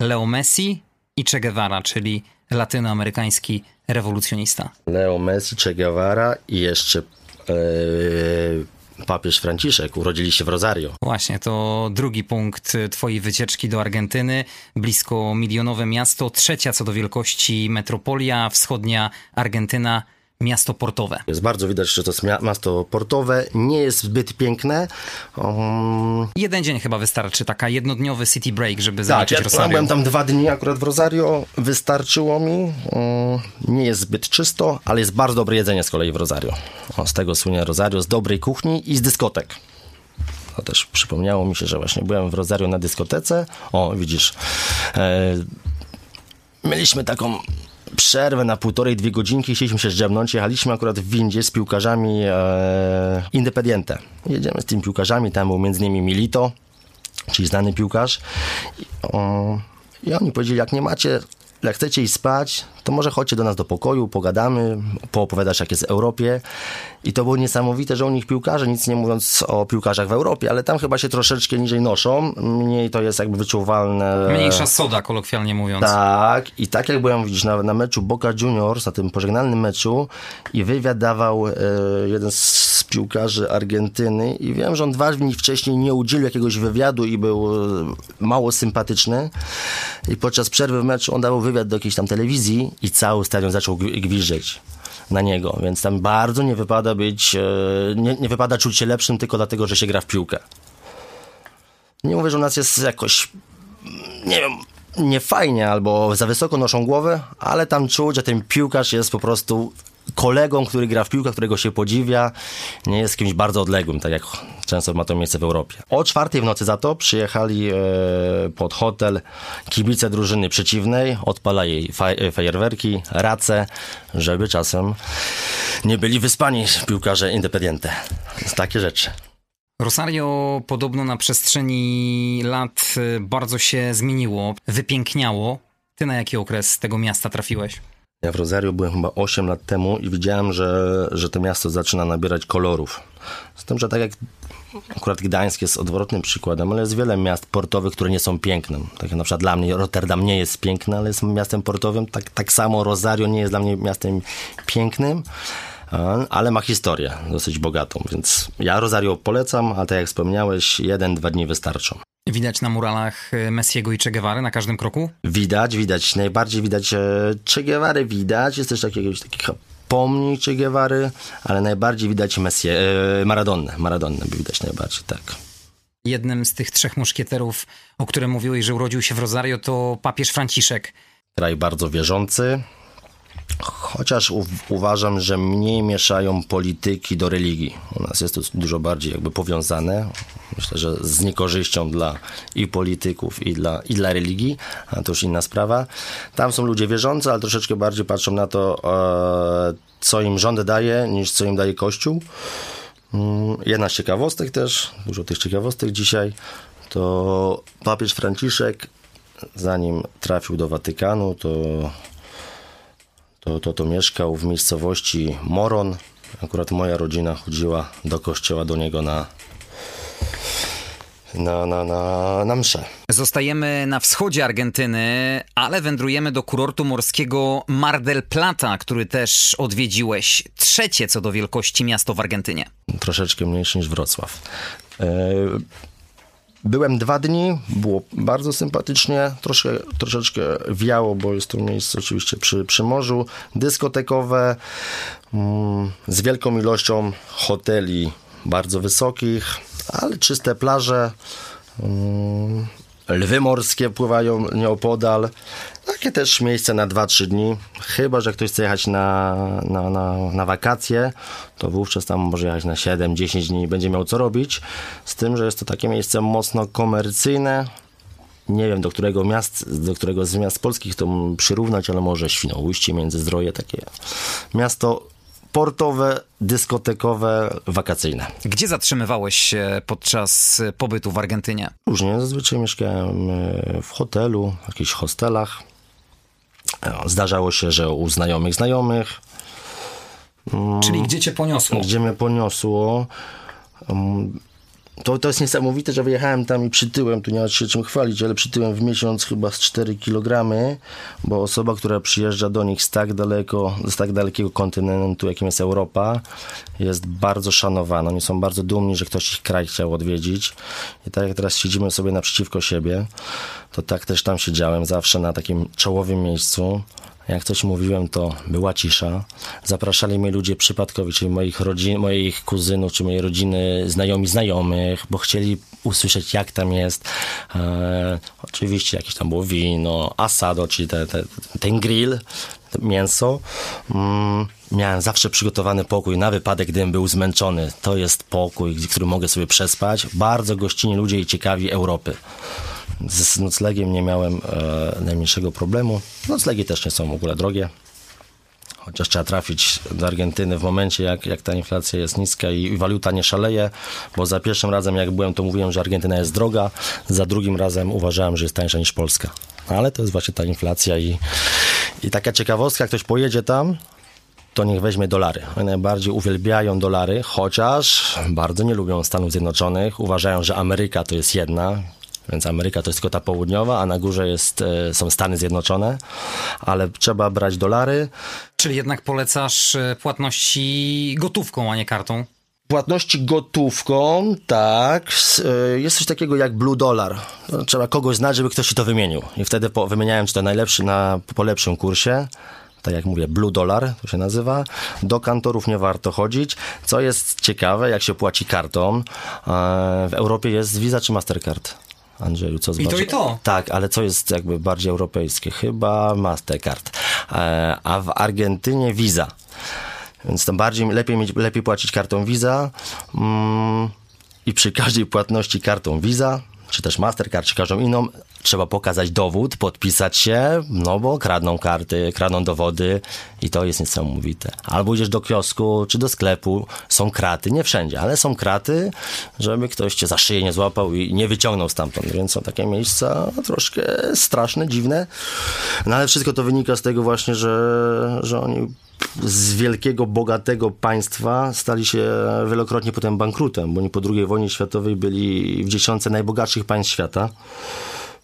Leo Messi i Che Guevara, czyli latynoamerykański rewolucjonista? Leo Messi, Che Guevara i jeszcze yy, papież Franciszek urodzili się w Rosario. Właśnie, to drugi punkt twojej wycieczki do Argentyny. Blisko milionowe miasto, trzecia co do wielkości metropolia, wschodnia Argentyna – miasto portowe. Jest bardzo widać, że to jest miasto portowe, nie jest zbyt piękne. Um... Jeden dzień chyba wystarczy, taka jednodniowy city break, żeby tak, zobaczyć ja Rosario. byłem tam dwa dni akurat w Rosario, wystarczyło mi. Um, nie jest zbyt czysto, ale jest bardzo dobre jedzenie z kolei w Rosario. O, z tego słynie Rosario, z dobrej kuchni i z dyskotek. To też przypomniało mi się, że właśnie byłem w Rosario na dyskotece. O, widzisz, e, mieliśmy taką przerwę na półtorej, dwie godzinki, chcieliśmy się zdrzemnąć. Jechaliśmy akurat w windzie z piłkarzami e, Independiente. Jedziemy z tymi piłkarzami, tam był między innymi Milito, czyli znany piłkarz. I, o, I oni powiedzieli, jak nie macie jak chcecie iść spać, to może chodźcie do nas do pokoju, pogadamy, poopowiadasz jak jest w Europie. I to było niesamowite, że u nich piłkarze, nic nie mówiąc o piłkarzach w Europie, ale tam chyba się troszeczkę niżej noszą, mniej to jest jakby wyczuwalne. Mniejsza soda, kolokwialnie mówiąc. Tak, i tak jak byłem widzisz na, na meczu Boca Juniors, na tym pożegnalnym meczu i wywiad dawał e, jeden z piłkarzy Argentyny i wiem, że on dwa dni wcześniej nie udzielił jakiegoś wywiadu i był e, mało sympatyczny i podczas przerwy w meczu on dawał wywiad do jakiejś tam telewizji i cały stadion zaczął gwiżdżeć na niego, więc tam bardzo nie wypada być, e, nie, nie wypada czuć się lepszym tylko dlatego, że się gra w piłkę. Nie mówię, że u nas jest jakoś, nie wiem, nie fajnie albo za wysoko noszą głowę, ale tam czuć, że ten piłkarz jest po prostu kolegą, który gra w piłkę, którego się podziwia, nie jest kimś bardzo odległym, tak jak często ma to miejsce w Europie. O czwartej w nocy za to przyjechali e, pod hotel kibice drużyny przeciwnej, odpalali faj, fajerwerki, race, żeby czasem nie byli wyspani piłkarze Independiente. Takie rzeczy. Rosario podobno na przestrzeni lat e, bardzo się zmieniło, wypiękniało. Ty na jaki okres tego miasta trafiłeś? Ja w Rosario byłem chyba 8 lat temu i widziałem, że, że to miasto zaczyna nabierać kolorów. Z tym, że tak jak akurat Gdańsk jest odwrotnym przykładem, ale jest wiele miast portowych, które nie są piękne. Tak jak na przykład dla mnie Rotterdam nie jest piękny, ale jest miastem portowym. Tak, tak samo Rosario nie jest dla mnie miastem pięknym, ale ma historię dosyć bogatą, więc ja Rosario polecam, a tak jak wspomniałeś, jeden, dwa dni wystarczą. Widać na muralach e, Messiego i Che Guevary na każdym kroku? Widać, widać. Najbardziej widać e, Che Guevary, widać. Jest też jakiegoś takich pomnik Che Guevary, ale najbardziej widać Messi, e, Maradonnę. Maradonnę widać najbardziej, tak. Jednym z tych trzech muszkieterów, o którym mówiłeś, że urodził się w Rosario, to papież Franciszek. Kraj bardzo wierzący, Chociaż u, uważam, że mniej mieszają polityki do religii. U nas jest to dużo bardziej jakby powiązane. Myślę, że z niekorzyścią dla i polityków, i dla, i dla religii, a to już inna sprawa. Tam są ludzie wierzący, ale troszeczkę bardziej patrzą na to, e, co im rząd daje, niż co im daje Kościół. Mm, jedna z ciekawostek też, dużo tych ciekawostek dzisiaj, to papież Franciszek, zanim trafił do Watykanu, to to, to, to mieszkał w miejscowości Moron. Akurat moja rodzina chodziła do kościoła do niego na, na, na, na, na mszę. Zostajemy na wschodzie Argentyny, ale wędrujemy do kurortu morskiego Mar del Plata, który też odwiedziłeś. Trzecie co do wielkości miasto w Argentynie. Troszeczkę mniejsze niż Wrocław. E, byłem dwa dni, było bardzo sympatycznie, troszkę, troszeczkę wiało, bo jest to miejsce oczywiście przy, przy morzu, dyskotekowe, mm, z wielką ilością hoteli bardzo wysokich, ale czyste plaże. Mm, lwy morskie pływają nieopodal. Takie też miejsce na 2-3 dni. Chyba, że ktoś chce jechać na, na, na, na wakacje, to wówczas tam może jechać na 7-10 dni i będzie miał co robić. Z tym, że jest to takie miejsce mocno komercyjne. Nie wiem, do którego miast, do którego z miast polskich to przyrównać, ale może Świnoujście, Międzyzdroje, takie miasto sportowe, dyskotekowe, wakacyjne. Gdzie zatrzymywałeś się podczas pobytu w Argentynie? Różnie, zazwyczaj mieszkałem e, w hotelu, w jakichś hostelach. E, zdarzało się, że u znajomych znajomych. Czyli gdzie cię poniosło? Gdzie mnie poniosło. To, to jest niesamowite, że wyjechałem tam i przytyłem, tu nie ma się czym chwalić, ale przytyłem w miesiąc chyba z 4 kg, bo osoba, która przyjeżdża do nich z tak daleko, z tak dalekiego kontynentu, jakim jest Europa, jest bardzo szanowana. Oni są bardzo dumni, że ktoś ich kraj chciał odwiedzić. I tak jak teraz siedzimy sobie naprzeciwko siebie, to tak też tam siedziałem zawsze na takim czołowym miejscu. Jak coś mówiłem, to była cisza. Zapraszali mnie ludzie przypadkowi, czyli moich rodzin, moich kuzynów, czy mojej rodziny, znajomi znajomych, bo chcieli usłyszeć, jak tam jest. E, oczywiście jakieś tam było wino, asado, czyli te, te, ten grill, mięso. Mm, miałem zawsze przygotowany pokój na wypadek, gdybym był zmęczony. To jest pokój, który mogę sobie przespać. Bardzo gościnni ludzie i ciekawi Europy. Z noclegiem nie miałem e, najmniejszego problemu. Noclegi też nie są w ogóle drogie. Chociaż trzeba trafić do Argentyny w momencie, jak, jak ta inflacja jest niska i, waluta nie szaleje, bo za pierwszym razem, jak byłem, to mówiłem, że Argentyna jest droga, za drugim razem uważałem, że jest tańsza niż Polska. Ale to jest właśnie ta inflacja i, i taka ciekawostka, ktoś pojedzie tam, to niech weźmie dolary. Oni najbardziej uwielbiają dolary, chociaż bardzo nie lubią Stanów Zjednoczonych. Uważają, że Ameryka to jest jedna, więc Ameryka to jest tylko ta południowa, a na górze jest, e, są Stany Zjednoczone, ale trzeba brać dolary. Czyli jednak polecasz e, płatności gotówką, a nie kartą? Płatności gotówką, tak. E, jest coś takiego jak blue dollar. No, trzeba kogoś znać, żeby ktoś ci to wymienił. I wtedy po, wymieniałem ci to najlepszy na, po lepszym kursie tak jak mówię, blue dollar to się nazywa. Do kantorów nie warto chodzić. Co jest ciekawe, jak się płaci kartą, w Europie jest Visa czy Mastercard? Andrzeju, co z I to i to. Tak, ale co jest jakby bardziej europejskie? Chyba Mastercard. E, a w Argentynie Visa. Więc tam bardziej, lepiej, mieć, lepiej płacić kartą Visa mm, i przy każdej płatności kartą Visa czy też Mastercard, czy każdą inną, trzeba pokazać dowód, podpisać się, no bo kradną karty, kradną dowody i to jest niesamowite. Albo idziesz do kiosku, czy do sklepu, są kraty, nie wszędzie, ale są kraty, żeby ktoś cię za szyję nie złapał i nie wyciągnął stamtąd, więc są takie miejsca troszkę straszne, dziwne, no ale wszystko to wynika z tego właśnie, że, że oni z wielkiego, bogatego państwa stali się wielokrotnie potem bankrutem, bo oni po II wojnie światowej byli w dziesiątce najbogatszych państw świata.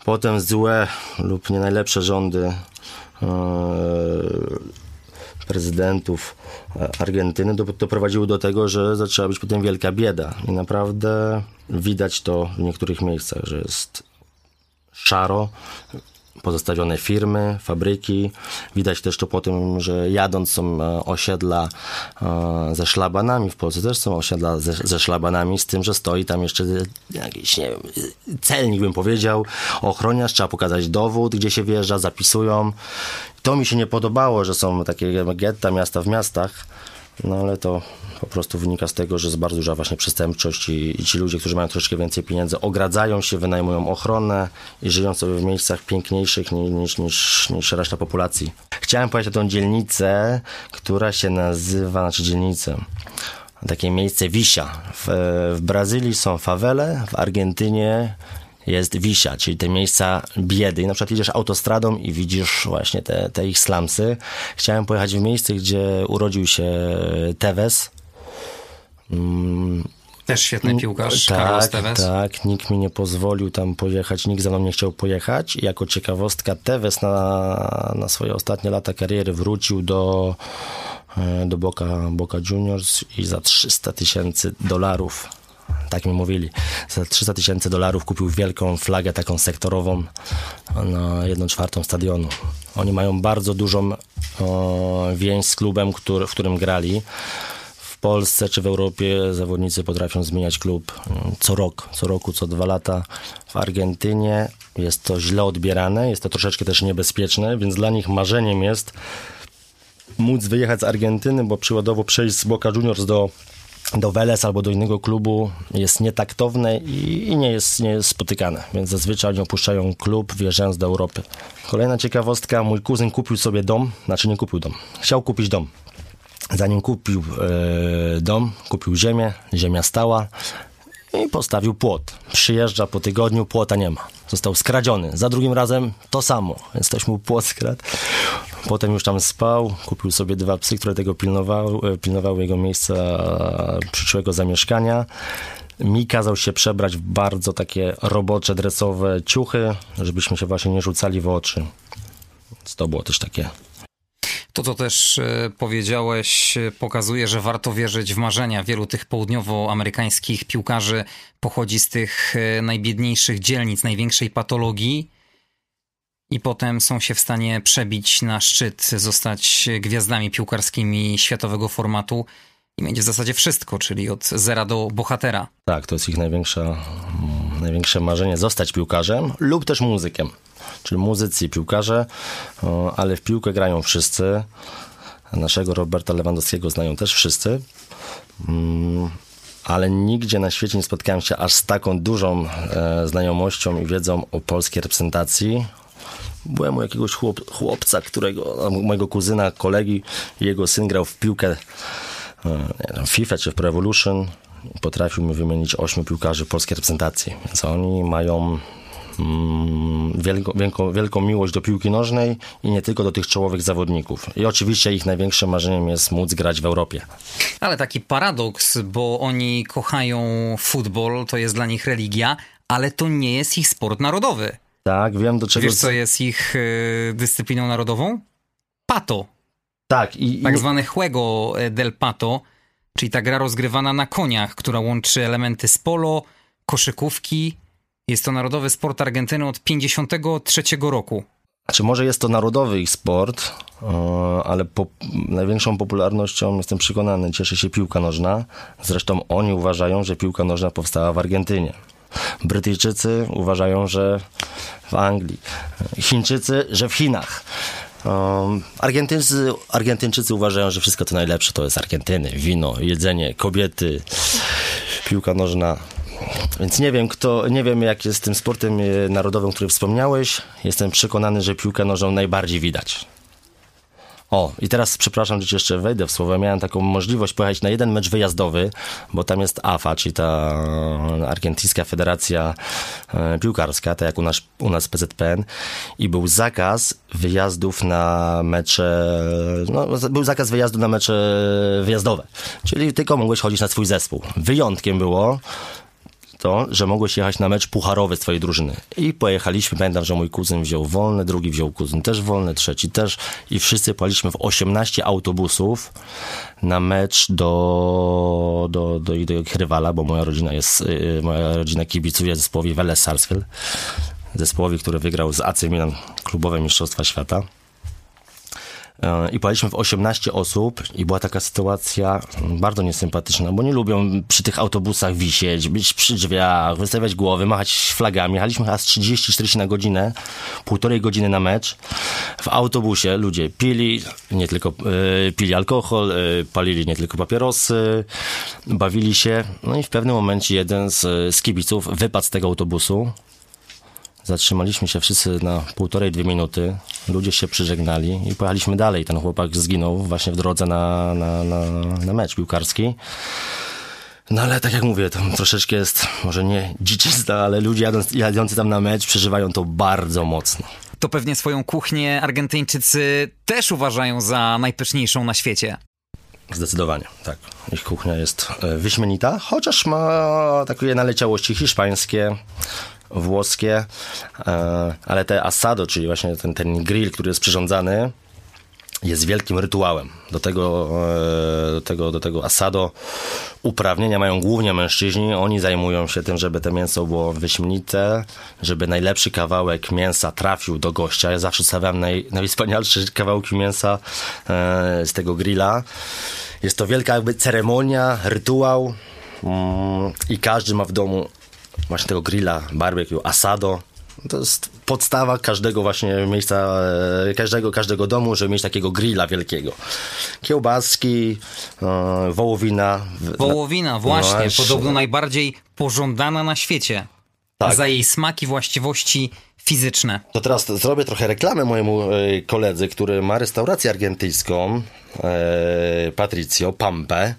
Potem złe lub nie najlepsze rządy e, prezydentów e, Argentyny doprowadziły do tego, że zaczęła być potem wielka bieda. I naprawdę widać to w niektórych miejscach, że jest szaro, pozostawione firmy, fabryki. Widać też to po tym, że jadąc są e, osiedla e, ze szlabanami. W Polsce też są osiedla ze, ze szlabanami, z tym, że stoi tam jeszcze jakiś, nie wiem, celnik bym powiedział, ochroniarz, trzeba pokazać dowód, gdzie się wjeżdża, zapisują. To mi się nie podobało, że są takie getta, miasta w miastach, no ale to po prostu wynika z tego, że jest bardzo duża właśnie przestępczość i, i, ci ludzie, którzy mają troszkę więcej pieniędzy, ogradzają się, wynajmują ochronę i żyją sobie w miejscach piękniejszych niż, niż, niż reszta populacji. Chciałem powiedzieć o tą dzielnicę, która się nazywa, znaczy dzielnicę, takie miejsce Wisia. W, w Brazylii są fawele, w Argentynie jest Wisia, czyli te miejsca biedy. I na przykład jedziesz autostradą i widzisz właśnie te, te ich slumsy. Chciałem pojechać w miejsce, gdzie urodził się Tevez. Mm. Też świetny piłkarz, tak, Carlos Tevez. Tak, nikt mi nie pozwolił tam pojechać, nikt za mną nie chciał pojechać. I jako ciekawostka, Tevez na, na swoje ostatnie lata kariery wrócił do, e, do Boca, Boca Juniors i za 300 tysięcy dolarów tak mi mówili, za 300 tysięcy dolarów kupił wielką flagę taką sektorową na jedną czwartą stadionu. Oni mają bardzo dużą o, więź z klubem, który, w którym grali. W Polsce czy w Europie zawodnicy potrafią zmieniać klub mm, co rok, co roku, co dwa lata. W Argentynie jest to źle odbierane, jest to troszeczkę też niebezpieczne, więc dla nich marzeniem jest móc wyjechać z Argentyny, bo przykładowo przejść z Boca Juniors do do Weles albo do innego klubu jest nietaktowne i, i, nie, jest, nie jest spotykane, więc zazwyczaj oni opuszczają klub, wjeżdżając do Europy. Kolejna ciekawostka, mój kuzyn kupił sobie dom, znaczy nie kupił dom, chciał kupić dom. Zanim kupił e, dom, kupił ziemię, ziemia stała, i postawił płot. Przyjeżdża po tygodniu, płota nie ma. Został skradziony. Za drugim razem to samo, więc ktoś mu płot skradł. Potem już tam spał, kupił sobie dwa psy, które tego pilnowały, pilnowały jego miejsca przyszłego zamieszkania. Mi kazał się przebrać w bardzo takie robocze, dresowe ciuchy, żebyśmy się właśnie nie rzucali w oczy. Więc to było też takie to, co też e, powiedziałeś, e, pokazuje, że warto wierzyć w marzenia. Wielu tych południowoamerykańskich piłkarzy pochodzi z tych e, najbiedniejszych dzielnic, największej patologii i potem są się w stanie przebić na szczyt, zostać gwiazdami piłkarskimi światowego formatu i będzie w zasadzie wszystko, czyli od zera do bohatera. Tak, to jest ich największe, największe marzenie, zostać piłkarzem lub też muzykiem czyli muzycy i piłkarze, ale w piłkę grają wszyscy. Naszego Roberta Lewandowskiego znają też wszyscy. Mm, ale nigdzie na świecie nie spotkałem się aż z taką dużą e, znajomością i wiedzą o polskiej reprezentacji. Byłem u jakiegoś chłop, chłopca, którego, mojego kuzyna, kolegi, jego syn grał w piłkę e, FIFA czy w Pro Evolution. Potrafił mi wymienić ośmiu piłkarzy polskiej reprezentacji. Więc oni mają Mm, wielką, wielką, wielką miłość do piłki nożnej i nie tylko do tych czołowych zawodników. I oczywiście ich największym marzeniem jest móc grać w Europie. Ale taki paradoks, bo oni kochają futbol, to jest dla nich religia, ale to nie jest ich sport narodowy. Tak, wiem do czego... Wiesz, co jest ich y, dyscypliną narodową? Pato. Tak. I, tak zwane juego del pato, czyli ta gra rozgrywana na koniach, która łączy elementy z polo, koszykówki, jest to narodowy sport Argentyny od 53 roku. Znaczy, może jest to narodowy ich sport, e, ale po, największą popularnością, jestem przekonany, cieszy się piłka nożna. Zresztą oni uważają, że piłka nożna powstała w Argentynie. Brytyjczycy uważają, że w Anglii. Chińczycy, że w Chinach. Um, Argentyńcy, Argentyńczycy uważają, że wszystko to najlepsze to jest Argentyny. Wino, jedzenie, kobiety, piłka nożna. Więc nie wiem, kto, nie wiem jak jest tym sportem e, narodowym, który wspomniałeś. Jestem przekonany, że piłkę nożną najbardziej widać. O, i teraz przepraszam, że jeszcze wejdę w słowo. Miałem taką możliwość pojechać na jeden mecz wyjazdowy, bo tam jest AFA, czyli ta Argentyńska Federacja e, Piłkarska, tak jak u nas, u nas PZPN, i był zakaz wyjazdów na mecze, no, był zakaz wyjazdu na mecze wyjazdowe, czyli tylko mogłeś chodzić na swój zespół. Wyjątkiem było, to, że mogłeś jechać na mecz pucharowy z twojej drużyny. I pojechaliśmy, pamiętam, że mój kuzyn wziął wolne, drugi wziął kuzyn też wolne, trzeci też. I wszyscy paliśmy w 18 autobusów na mecz do, do, do, do rywala, bo moja rodzina jest, y, moja rodzina kibicuje zespołowi Vélez Sarsfield, zespołowi, który wygrał z AC Milan klubowe Mistrzostwa Świata i pojechaliśmy w 18 osób i była taka sytuacja bardzo niesympatyczna, bo nie lubią przy tych autobusach wisieć, być przy drzwiach, wystawiać głowy, machać flagami. Jechaliśmy z 30-40 na godzinę, półtorej godziny na mecz. W autobusie ludzie pili, nie tylko y, pili alkohol, y, palili nie tylko papierosy, bawili się. No i w pewnym momencie jeden z, z kibiców wypadł z tego autobusu, Zatrzymaliśmy się wszyscy na półtorej, dwie minuty. Ludzie się przyżegnali i pojechaliśmy dalej. Ten chłopak zginął właśnie w drodze na, na, na, na mecz piłkarski. No ale tak jak mówię, to troszeczkę jest, może nie dziczysta, ale ludzie jadąc, jadący tam na mecz przeżywają to bardzo mocno. To pewnie swoją kuchnię Argentyńczycy też uważają za najpyszniejszą na świecie. Zdecydowanie, tak. Ich kuchnia jest e, wyśmienita, chociaż ma takie naleciałości hiszpańsie, włoskie, e, ale te asado, czyli właśnie ten, ten grill, który jest przyrządzany, jest wielkim rytuałem. Do tego, e, do tego, do tego asado uprawnienia mają głównie mężczyźni. Oni zajmują się tym, żeby to mięso było wyśmienite, żeby najlepszy kawałek mięsa trafił do gościa. Ja zawsze stawiam naj, najwspanialsze kawałki mięsa e, z tego grilla. Jest to wielka jakby ceremonia, rytuał mm, i każdy ma w domu właśnie tego grilla, barbecue, asado. To jest podstawa każdego właśnie miejsca, e, każdego, każdego domu, żeby mieć takiego grilla wielkiego. Kiełbaski, e, wołowina. Wołowina, właśnie, właśnie. podobno najbardziej pożądana na świecie. Tak. Za jej smaki, właściwości fizyczne. To teraz zrobię trochę reklamę mojemu e, koledze, który ma restaurację argentyńską, Patricio Pampe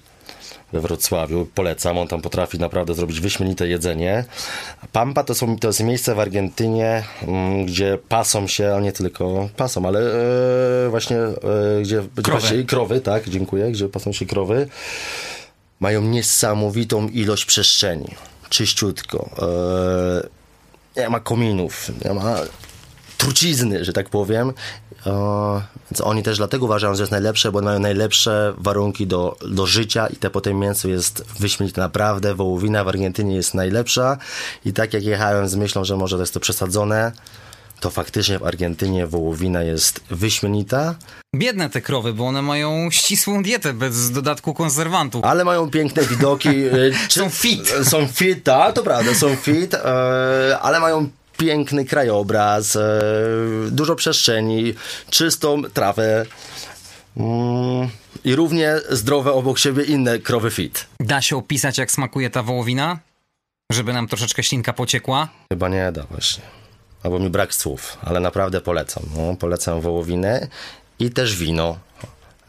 we Wrocławiu. Polecam, on tam potrafi naprawdę zrobić wyśmienite jedzenie. Pampa to, są, to jest miejsce w Argentynie, mm, gdzie pasą się, a nie tylko pasą, ale e, właśnie e, gdzie, krowy. Właśnie, krowy, tak, dziękuję, gdzie pasą się krowy. Mają niesamowitą ilość przestrzeni. Czyściutko. E, nie ma kominów, nie ma trucizny, że tak powiem. Więc oni też dlatego uważają, że jest najlepsze, bo mają najlepsze warunki do, do życia i te potem mięso jest wyśmienite naprawdę. Wołowina w Argentynie jest najlepsza i tak jak jechałem z myślą, że może to jest to przesadzone, to faktycznie w Argentynie wołowina jest wyśmienita. Biedne te krowy, bo one mają ścisłą dietę bez dodatku konserwantów. Ale mają piękne widoki. są fit. Są fit, tak, to prawda, są fit, e, ale mają piękny krajobraz, e, dużo przestrzeni, czystą trawę. Mm, I równie zdrowe obok siebie inne krowy fit. Da się opisać, jak smakuje ta wołowina? Żeby nam troszeczkę ślinka pociekła? Chyba nie da właśnie. Albo mi brak słów, ale naprawdę polecam. No, polecam wołowinę i też wino.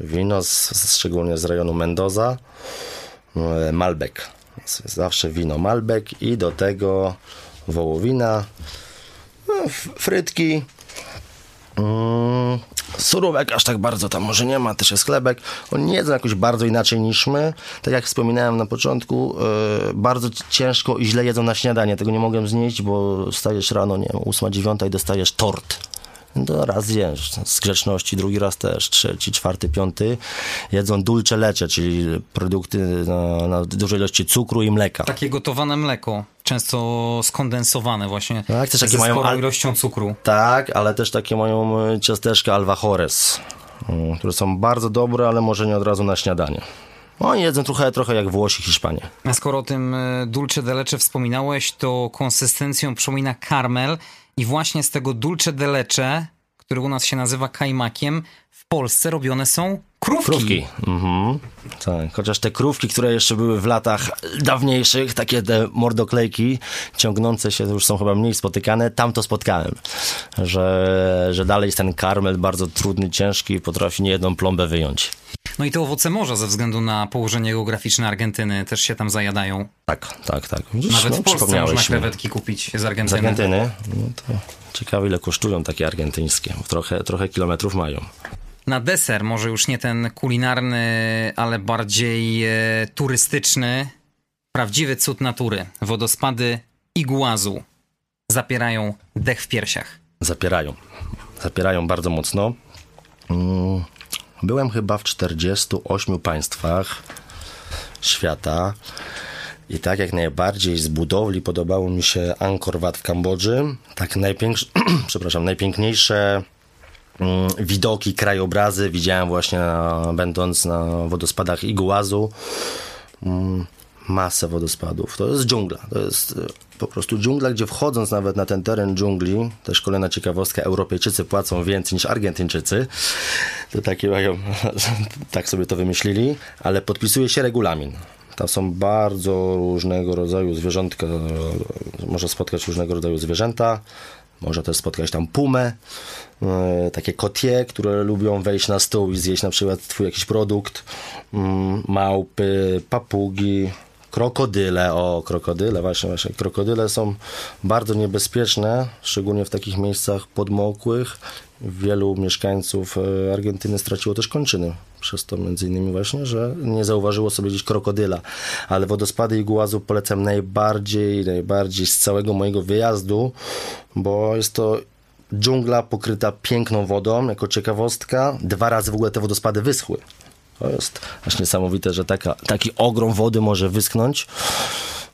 Wino z, szczególnie z rejonu Mendoza. E, Malbec. Zawsze wino Malbec i do tego wołowina, no, frytki, mm, surówek aż tak bardzo tam może nie ma, też jest chlebek. Oni jedzą jakoś bardzo inaczej niż my. Tak jak wspominałem na początku, yy, bardzo ciężko i źle jedzą na śniadanie. Tego nie mogłem znieść, bo stajesz rano, nie wiem, 8, 9 i dostajesz tort to raz zjesz z grzeczności, drugi raz też, trzeci, czwarty, piąty. Jedzą dulce lecze, czyli produkty na, na dużej ilości cukru i mleka. Takie gotowane mleko, często skondensowane właśnie. Tak, też takie mają al... ilością cukru. Tak, ale też takie mają e, ciasteczka alvajores, mm, które są bardzo dobre, ale może nie od razu na śniadanie. Oni jedzą trochę, trochę jak Włosi, Hiszpanie. A skoro o tym e, dulce de leche wspominałeś, to konsystencją przypomina karmel. I właśnie z tego dulce de leche, który u nas się nazywa kajmakiem, Polsce robione są krówki. Krówki. Mhm. Tak. Chociaż te krówki, które jeszcze były w latach dawniejszych, takie te mordoklejki ciągnące się, już są chyba mniej spotykane, tam to spotkałem. Że, że dalej jest ten karmel bardzo trudny, ciężki i potrafi niejedną plombę wyjąć. No i te owoce morza ze względu na położenie geograficzne Argentyny też się tam zajadają. Tak, tak, tak. Widzisz, Nawet no, w Polsce można krewetki kupić z Argentyny. Z Argentyny? No to ciekawe ile kosztują takie argentyńskie. Trochę, trochę kilometrów mają. Na deser, może już nie ten kulinarny, ale bardziej e, turystyczny, prawdziwy cud natury. Wodospady Iguazu zapierają dech w piersiach. Zapierają. Zapierają bardzo mocno. Mm. Byłem chyba w 48 państwach świata. I tak jak najbardziej z budowli podobało mi się Angkor Wat w Kambodży. Tak najpiękniejsze, przepraszam, najpiękniejsze widoki, krajobrazy widziałem właśnie na, będąc na wodospadach Iguazu. Mm, masę wodospadów. To jest dżungla. To jest e, po prostu dżungla, gdzie wchodząc nawet na ten teren dżungli, też kolejna ciekawostka, Europejczycy płacą więcej niż Argentyńczycy. To takie tak sobie to wymyślili, ale podpisuje się regulamin. Tam są bardzo różnego rodzaju zwierzątka, można spotkać różnego rodzaju zwierzęta, można też spotkać tam pumę, e, takie kotie, które lubią wejść na stół i zjeść na przykład twój jakiś produkt, mm, małpy, papugi, Krokodyle, o krokodyle, właśnie, właśnie. Krokodyle są bardzo niebezpieczne, szczególnie w takich miejscach podmokłych. Wielu mieszkańców e, Argentyny straciło też kończyny. Przez to między innymi właśnie, że nie zauważyło sobie gdzieś krokodyla. Ale wodospady Iguazu polecam najbardziej, najbardziej z całego mojego wyjazdu, bo jest to dżungla pokryta piękną wodą, jako ciekawostka. Dwa razy w ogóle te wodospady wyschły. To jest aż niesamowite, że taka, taki ogrom wody może wyschnąć.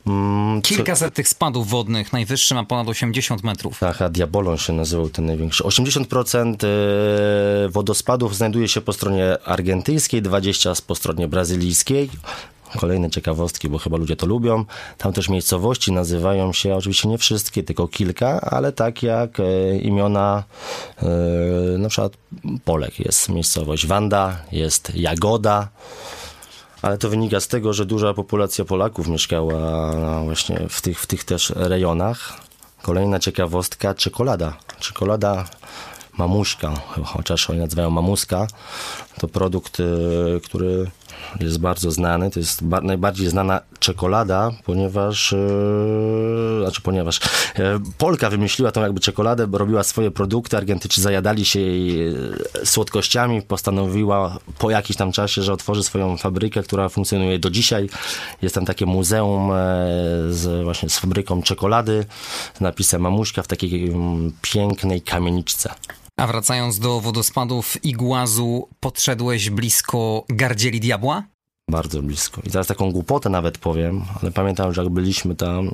Mm, Kilkaset tych spadów wodnych, najwyższy ma ponad 80 metrów. Tak, a Diabolon się nazywał ten największy. 80% e, wodospadów znajduje się po stronie argentyńskiej, 20% po stronie brazylijskiej. Kolejne ciekawostki, bo chyba ludzie to lubią. Tam też miejscowości nazywają się, oczywiście nie wszystkie, tylko kilka, ale tak jak e, imiona e, na przykład Polek. Jest miejscowość Wanda, jest Jagoda, ale to wynika z tego, że duża populacja Polaków mieszkała właśnie w tych, w tych też rejonach. Kolejna ciekawostka, czekolada. Czekolada mamuśka, chociaż oni nazywają mamuska, to produkt, e, który jest bardzo znany. To jest najbardziej znana czekolada, ponieważ, yy, znaczy ponieważ yy, Polka wymyśliła tą jakby czekoladę, bo robiła swoje produkty, Argentyńczycy zajadali się jej słodkościami, postanowiła po jakimś tam czasie, że otworzy swoją fabrykę, która funkcjonuje do dzisiaj. Jest tam takie muzeum z, właśnie z fabryką czekolady, z napisem Mamuśka w takiej mm, pięknej kamieniczce. A wracając do wodospadów Iguazu, podszedłeś blisko Gardzieli Diabła? Bardzo blisko. I teraz taką głupotę nawet powiem, ale pamiętam, że jak byliśmy tam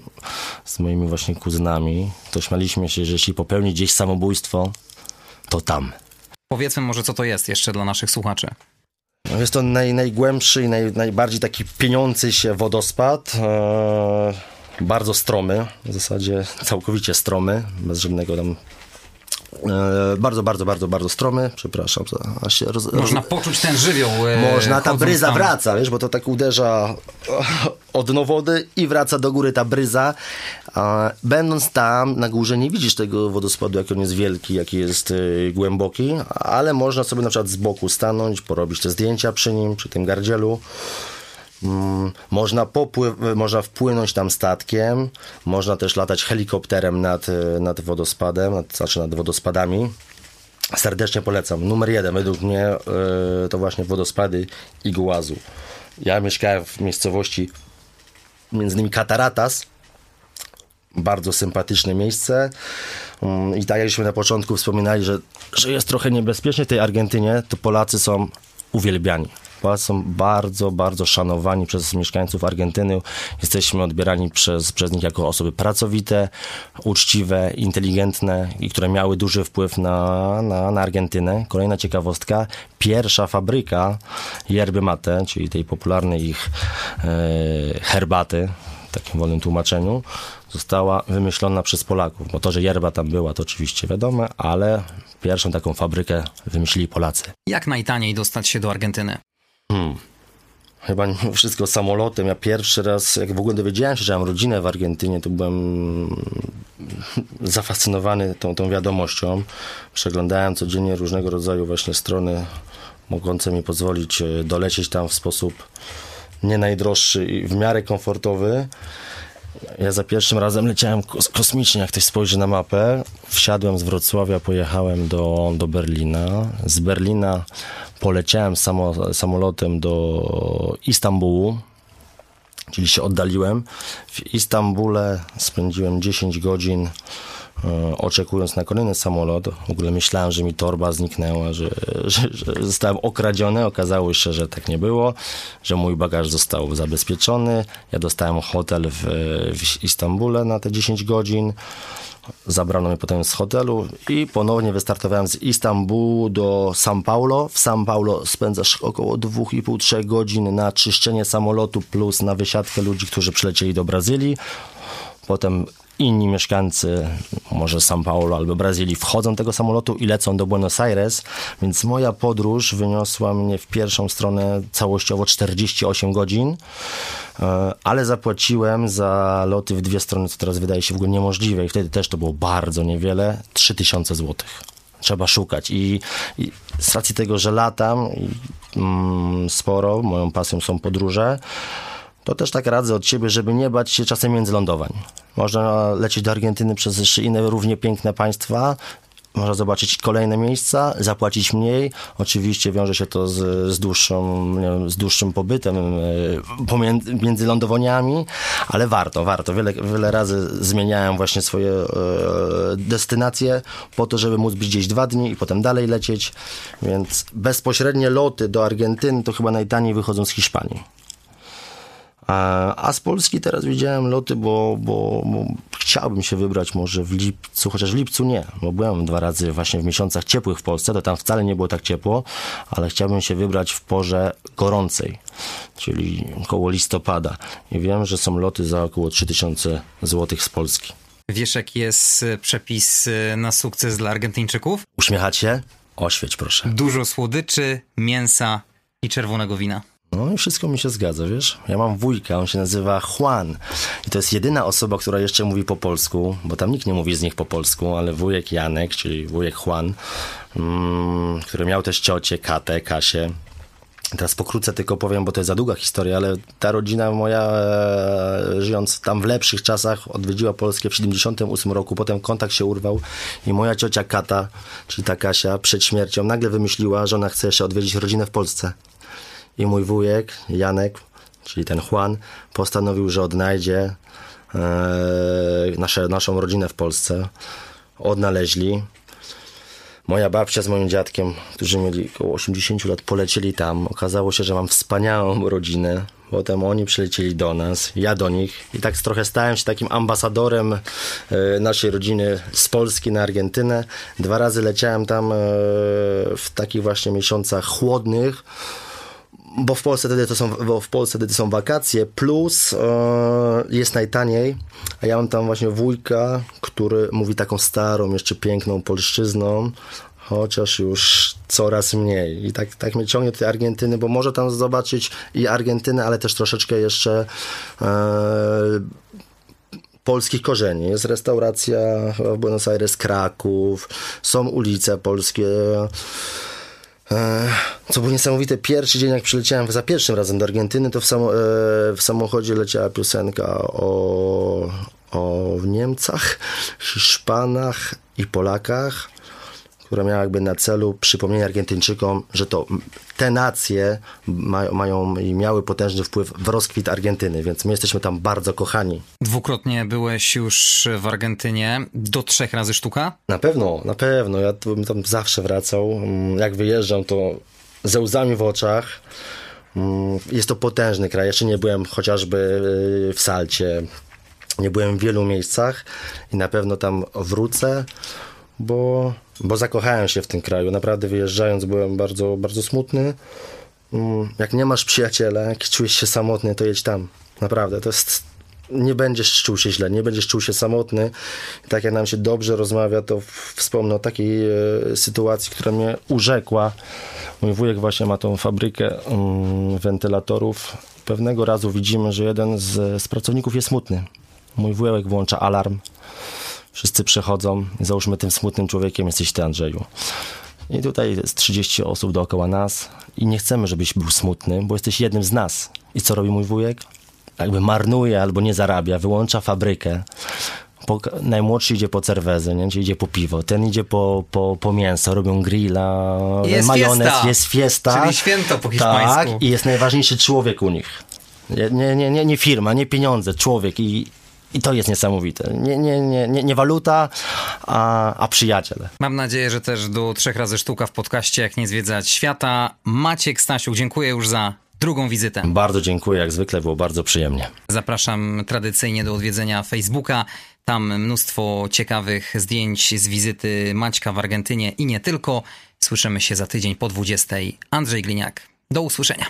z moimi właśnie kuzynami, to śmialiśmy się, że jeśli popełni gdzieś samobójstwo, to tam. Powiedzmy może, co to jest jeszcze dla naszych słuchaczy. No jest to naj, najgłębszy i naj, najbardziej taki pieniący się wodospad. Eee, bardzo stromy, w zasadzie całkowicie stromy, bez żadnego tam E, bardzo, bardzo, bardzo, bardzo stromy. Przepraszam. Aż się roz, Można poczuć ten żywioł. E, Można, ta bryza tam. wraca, wiesz, bo to tak uderza od dno wody i wraca do góry ta bryza. Będąc tam na górze nie widzisz tego wodospadu, jak on jest wielki, jaki jest e, głęboki, ale można sobie na przykład z boku stanąć, porobić te zdjęcia przy nim, przy tym gardzielu. Mm, można, popły- można wpłynąć tam statkiem, można też latać helikopterem nad, nad wodospadem, nad, znaczy nad wodospadami. Serdecznie polecam. Numer jeden według mnie yy, to właśnie wodospady Iguazu. Ja mieszkałem w miejscowości między innymi Cataratas, bardzo sympatyczne miejsce. Mm, I tak jakśmy na początku wspominali, że, że jest trochę niebezpiecznie w tej Argentynie, to Polacy są uwielbiani. Są bardzo, bardzo szanowani przez mieszkańców Argentyny. Jesteśmy odbierani przez, przez nich jako osoby pracowite, uczciwe, inteligentne i które miały duży wpływ na, na, na Argentynę. Kolejna ciekawostka. Pierwsza fabryka yerby mate, czyli tej popularnej ich e, herbaty, w takim wolnym tłumaczeniu, została wymyślona przez Polaków. Bo to, że yerba tam była, to oczywiście wiadome, ale pierwszą taką fabrykę wymyślili Polacy. Jak najtaniej dostać się do Argentyny? Hmm. Chyba wszystko samolotem. Ja pierwszy raz, jak w ogóle dowiedziałem się, że mam rodzinę w Argentynie, to byłem zafascynowany tą, tą wiadomością. Przeglądałem codziennie różnego rodzaju właśnie strony mogące mi pozwolić e, dolecieć tam w sposób nie najdroższy i w miarę komfortowy. Ja za pierwszym razem leciałem kosmicznie, jak ktoś spojrzy na mapę. Wsiadłem z Wrocławia, pojechałem do, do Berlina. Z Berlina poleciałem samo, samolotem do Istambułu, czyli się oddaliłem. W Istambule spędziłem 10 godzin oczekując na kolejny samolot. W ogóle myślałem, że mi torba zniknęła, że, że, że, zostałem okradziony. Okazało się, że tak nie było, że mój bagaż został zabezpieczony. Ja dostałem hotel w, w Istambule na te 10 godzin. Zabrano mnie potem z hotelu i ponownie wystartowałem z Istambułu do São Paulo. W São Paulo spędzasz około 2,5-3 godzin na czyszczenie samolotu plus na wysiadkę ludzi, którzy przylecieli do Brazylii. Potem inni mieszkańcy, może São Paulo albo Brazylii, wchodzą do tego samolotu i lecą do Buenos Aires, więc moja podróż wyniosła mnie w pierwszą stronę całościowo 48 godzin, e, ale zapłaciłem za loty w dwie strony, co teraz wydaje się w ogóle niemożliwe i wtedy też to było bardzo niewiele, 3000 złotych trzeba szukać. I, I, z racji tego, że latam mm, sporo, moją pasją są podróże, To też tak radzę od siebie, żeby nie bać się czasem międzylądowań. Można lecieć do Argentyny przez jeszcze inne równie piękne państwa, można zobaczyć kolejne miejsca, zapłacić mniej. Oczywiście wiąże się to z, z, dłuższą, wiem, z dłuższym pobytem e, pomiędzy, między lądowaniami, ale warto, warto. Wiele, wiele razy zmieniałem właśnie swoje e, destynacje po to, żeby móc być gdzieś dwa dni i potem dalej lecieć, więc bezpośrednie loty do Argentyny to chyba najtaniej wychodzą z Hiszpanii. A, z Polski teraz widziałem loty, bo, bo, bo, chciałbym się wybrać może w lipcu, chociaż w lipcu nie, bo byłem dwa razy właśnie w miesiącach ciepłych w Polsce, to tam wcale nie było tak ciepło, ale chciałbym się wybrać w porze gorącej, czyli około listopada. I wiem, że są loty za około 3000 zł z Polski. Wiesz, jaki jest przepis na sukces dla Argentyńczyków? Się? Oświeć proszę. Dużo słodyczy, mięsa i czerwonego wina. No i wszystko mi się zgadza, wiesz? Ja mam wujka, on się nazywa Juan i to jest jedyna osoba, która jeszcze mówi po polsku, bo tam nikt nie mówi z nich po polsku, ale wujek Janek, czyli wujek Juan, mm, który miał też ciocię, Katę, Kasię. Teraz pokrótce tylko powiem, bo to jest za długa historia, ale ta rodzina moja, e, żyjąc tam w lepszych czasach, odwiedziła Polskę w 78 roku, potem kontakt się urwał i moja ciocia Kata, czyli ta Kasia, przed śmiercią nagle wymyśliła, że ona chce jeszcze odwiedzić rodzinę w Polsce i mój wujek Janek, czyli ten Juan, postanowił, że odnajdzie e, nasze, naszą rodzinę w Polsce. Odnaleźli. Moja babcia z moim dziadkiem, którzy mieli około 80 lat, polecieli tam. Okazało się, że mam wspaniałą rodzinę. Potem oni przylecieli do nas, ja do nich i tak trochę stałem się takim ambasadorem e, naszej rodziny z Polski na Argentynę. Dwa razy leciałem tam e, w takich właśnie miesiącach chłodnych bo w Polsce wtedy to są, bo w Polsce wtedy są wakacje, plus e, jest najtaniej, a ja mam tam właśnie wujka, który mówi taką starą, jeszcze piękną polszczyzną, chociaż już coraz mniej. I tak, tak mnie ciągnie do tej Argentyny, bo może tam zobaczyć i Argentynę, ale też troszeczkę jeszcze e, polskich korzeni. Jest restauracja w Buenos Aires, Kraków, są ulice polskie, co było niesamowite, pierwszy dzień jak przyleciałem. Za pierwszym razem do Argentyny, to w, samo, e, w samochodzie leciała piosenka o, o Niemcach, Hiszpanach i Polakach która miała jakby na celu przypomnienie Argentyńczykom, że to te nacje mają, mają i miały potężny wpływ w rozkwit Argentyny, więc my jesteśmy tam bardzo kochani. Dwukrotnie byłeś już w Argentynie, do trzech razy sztuka? Na pewno, na pewno. Ja bym tam zawsze wracał. Mm, jak wyjeżdżam, to ze łzami w oczach. Mm, jest to potężny kraj. Jeszcze nie byłem chociażby y, w Salcie. Nie byłem w wielu miejscach i na pewno tam wrócę bo, bo zakochałem się w tym kraju. Naprawdę wyjeżdżając byłem bardzo, bardzo smutny. Mm, jak nie masz przyjaciela, jak czujesz się samotny, to jedź tam. Naprawdę, to jest nie będziesz czuł się źle, nie będziesz czuł się samotny. tak jak nam się dobrze rozmawia, to wspomnę o takiej e, sytuacji, która mnie urzekła. Mój wujek właśnie ma tą fabrykę mm, wentylatorów. Pewnego razu widzimy, że jeden z, z pracowników jest smutny. Mój wujek włącza alarm wszyscy przechodzą. Załóżmy tym smutnym człowiekiem jesteś ty, Andrzeju. I tutaj jest 30 osób dookoła nas i nie chcemy, żebyś był smutny, bo jesteś jednym z nas. I co robi mój wujek? Jakby marnuje albo nie zarabia, wyłącza fabrykę. Po, najmłodszy idzie po cerwezę, nie? Czyli idzie po piwo, ten idzie po, po, po mięso, robią grilla, jest majonez, fiesta. jest fiesta. Czyli święto po hiszpańsku. Tak, i jest najważniejszy człowiek u nich. Nie, nie, nie, nie firma, nie pieniądze, człowiek i i to jest niesamowite. Nie, nie, nie, nie, nie waluta, a, a przyjaciel. Mam nadzieję, że też do trzech razy sztuka w podcaście Jak nie zwiedzać świata. Maciek Stasiuk, dziękuję już za drugą wizytę. Bardzo dziękuję, jak zwykle było bardzo przyjemnie. Zapraszam tradycyjnie do odwiedzenia Facebooka. Tam mnóstwo ciekawych zdjęć z wizyty Maćka w Argentynie i nie tylko. Słyszymy się za tydzień po 20. Andrzej Gliniak. Do usłyszenia.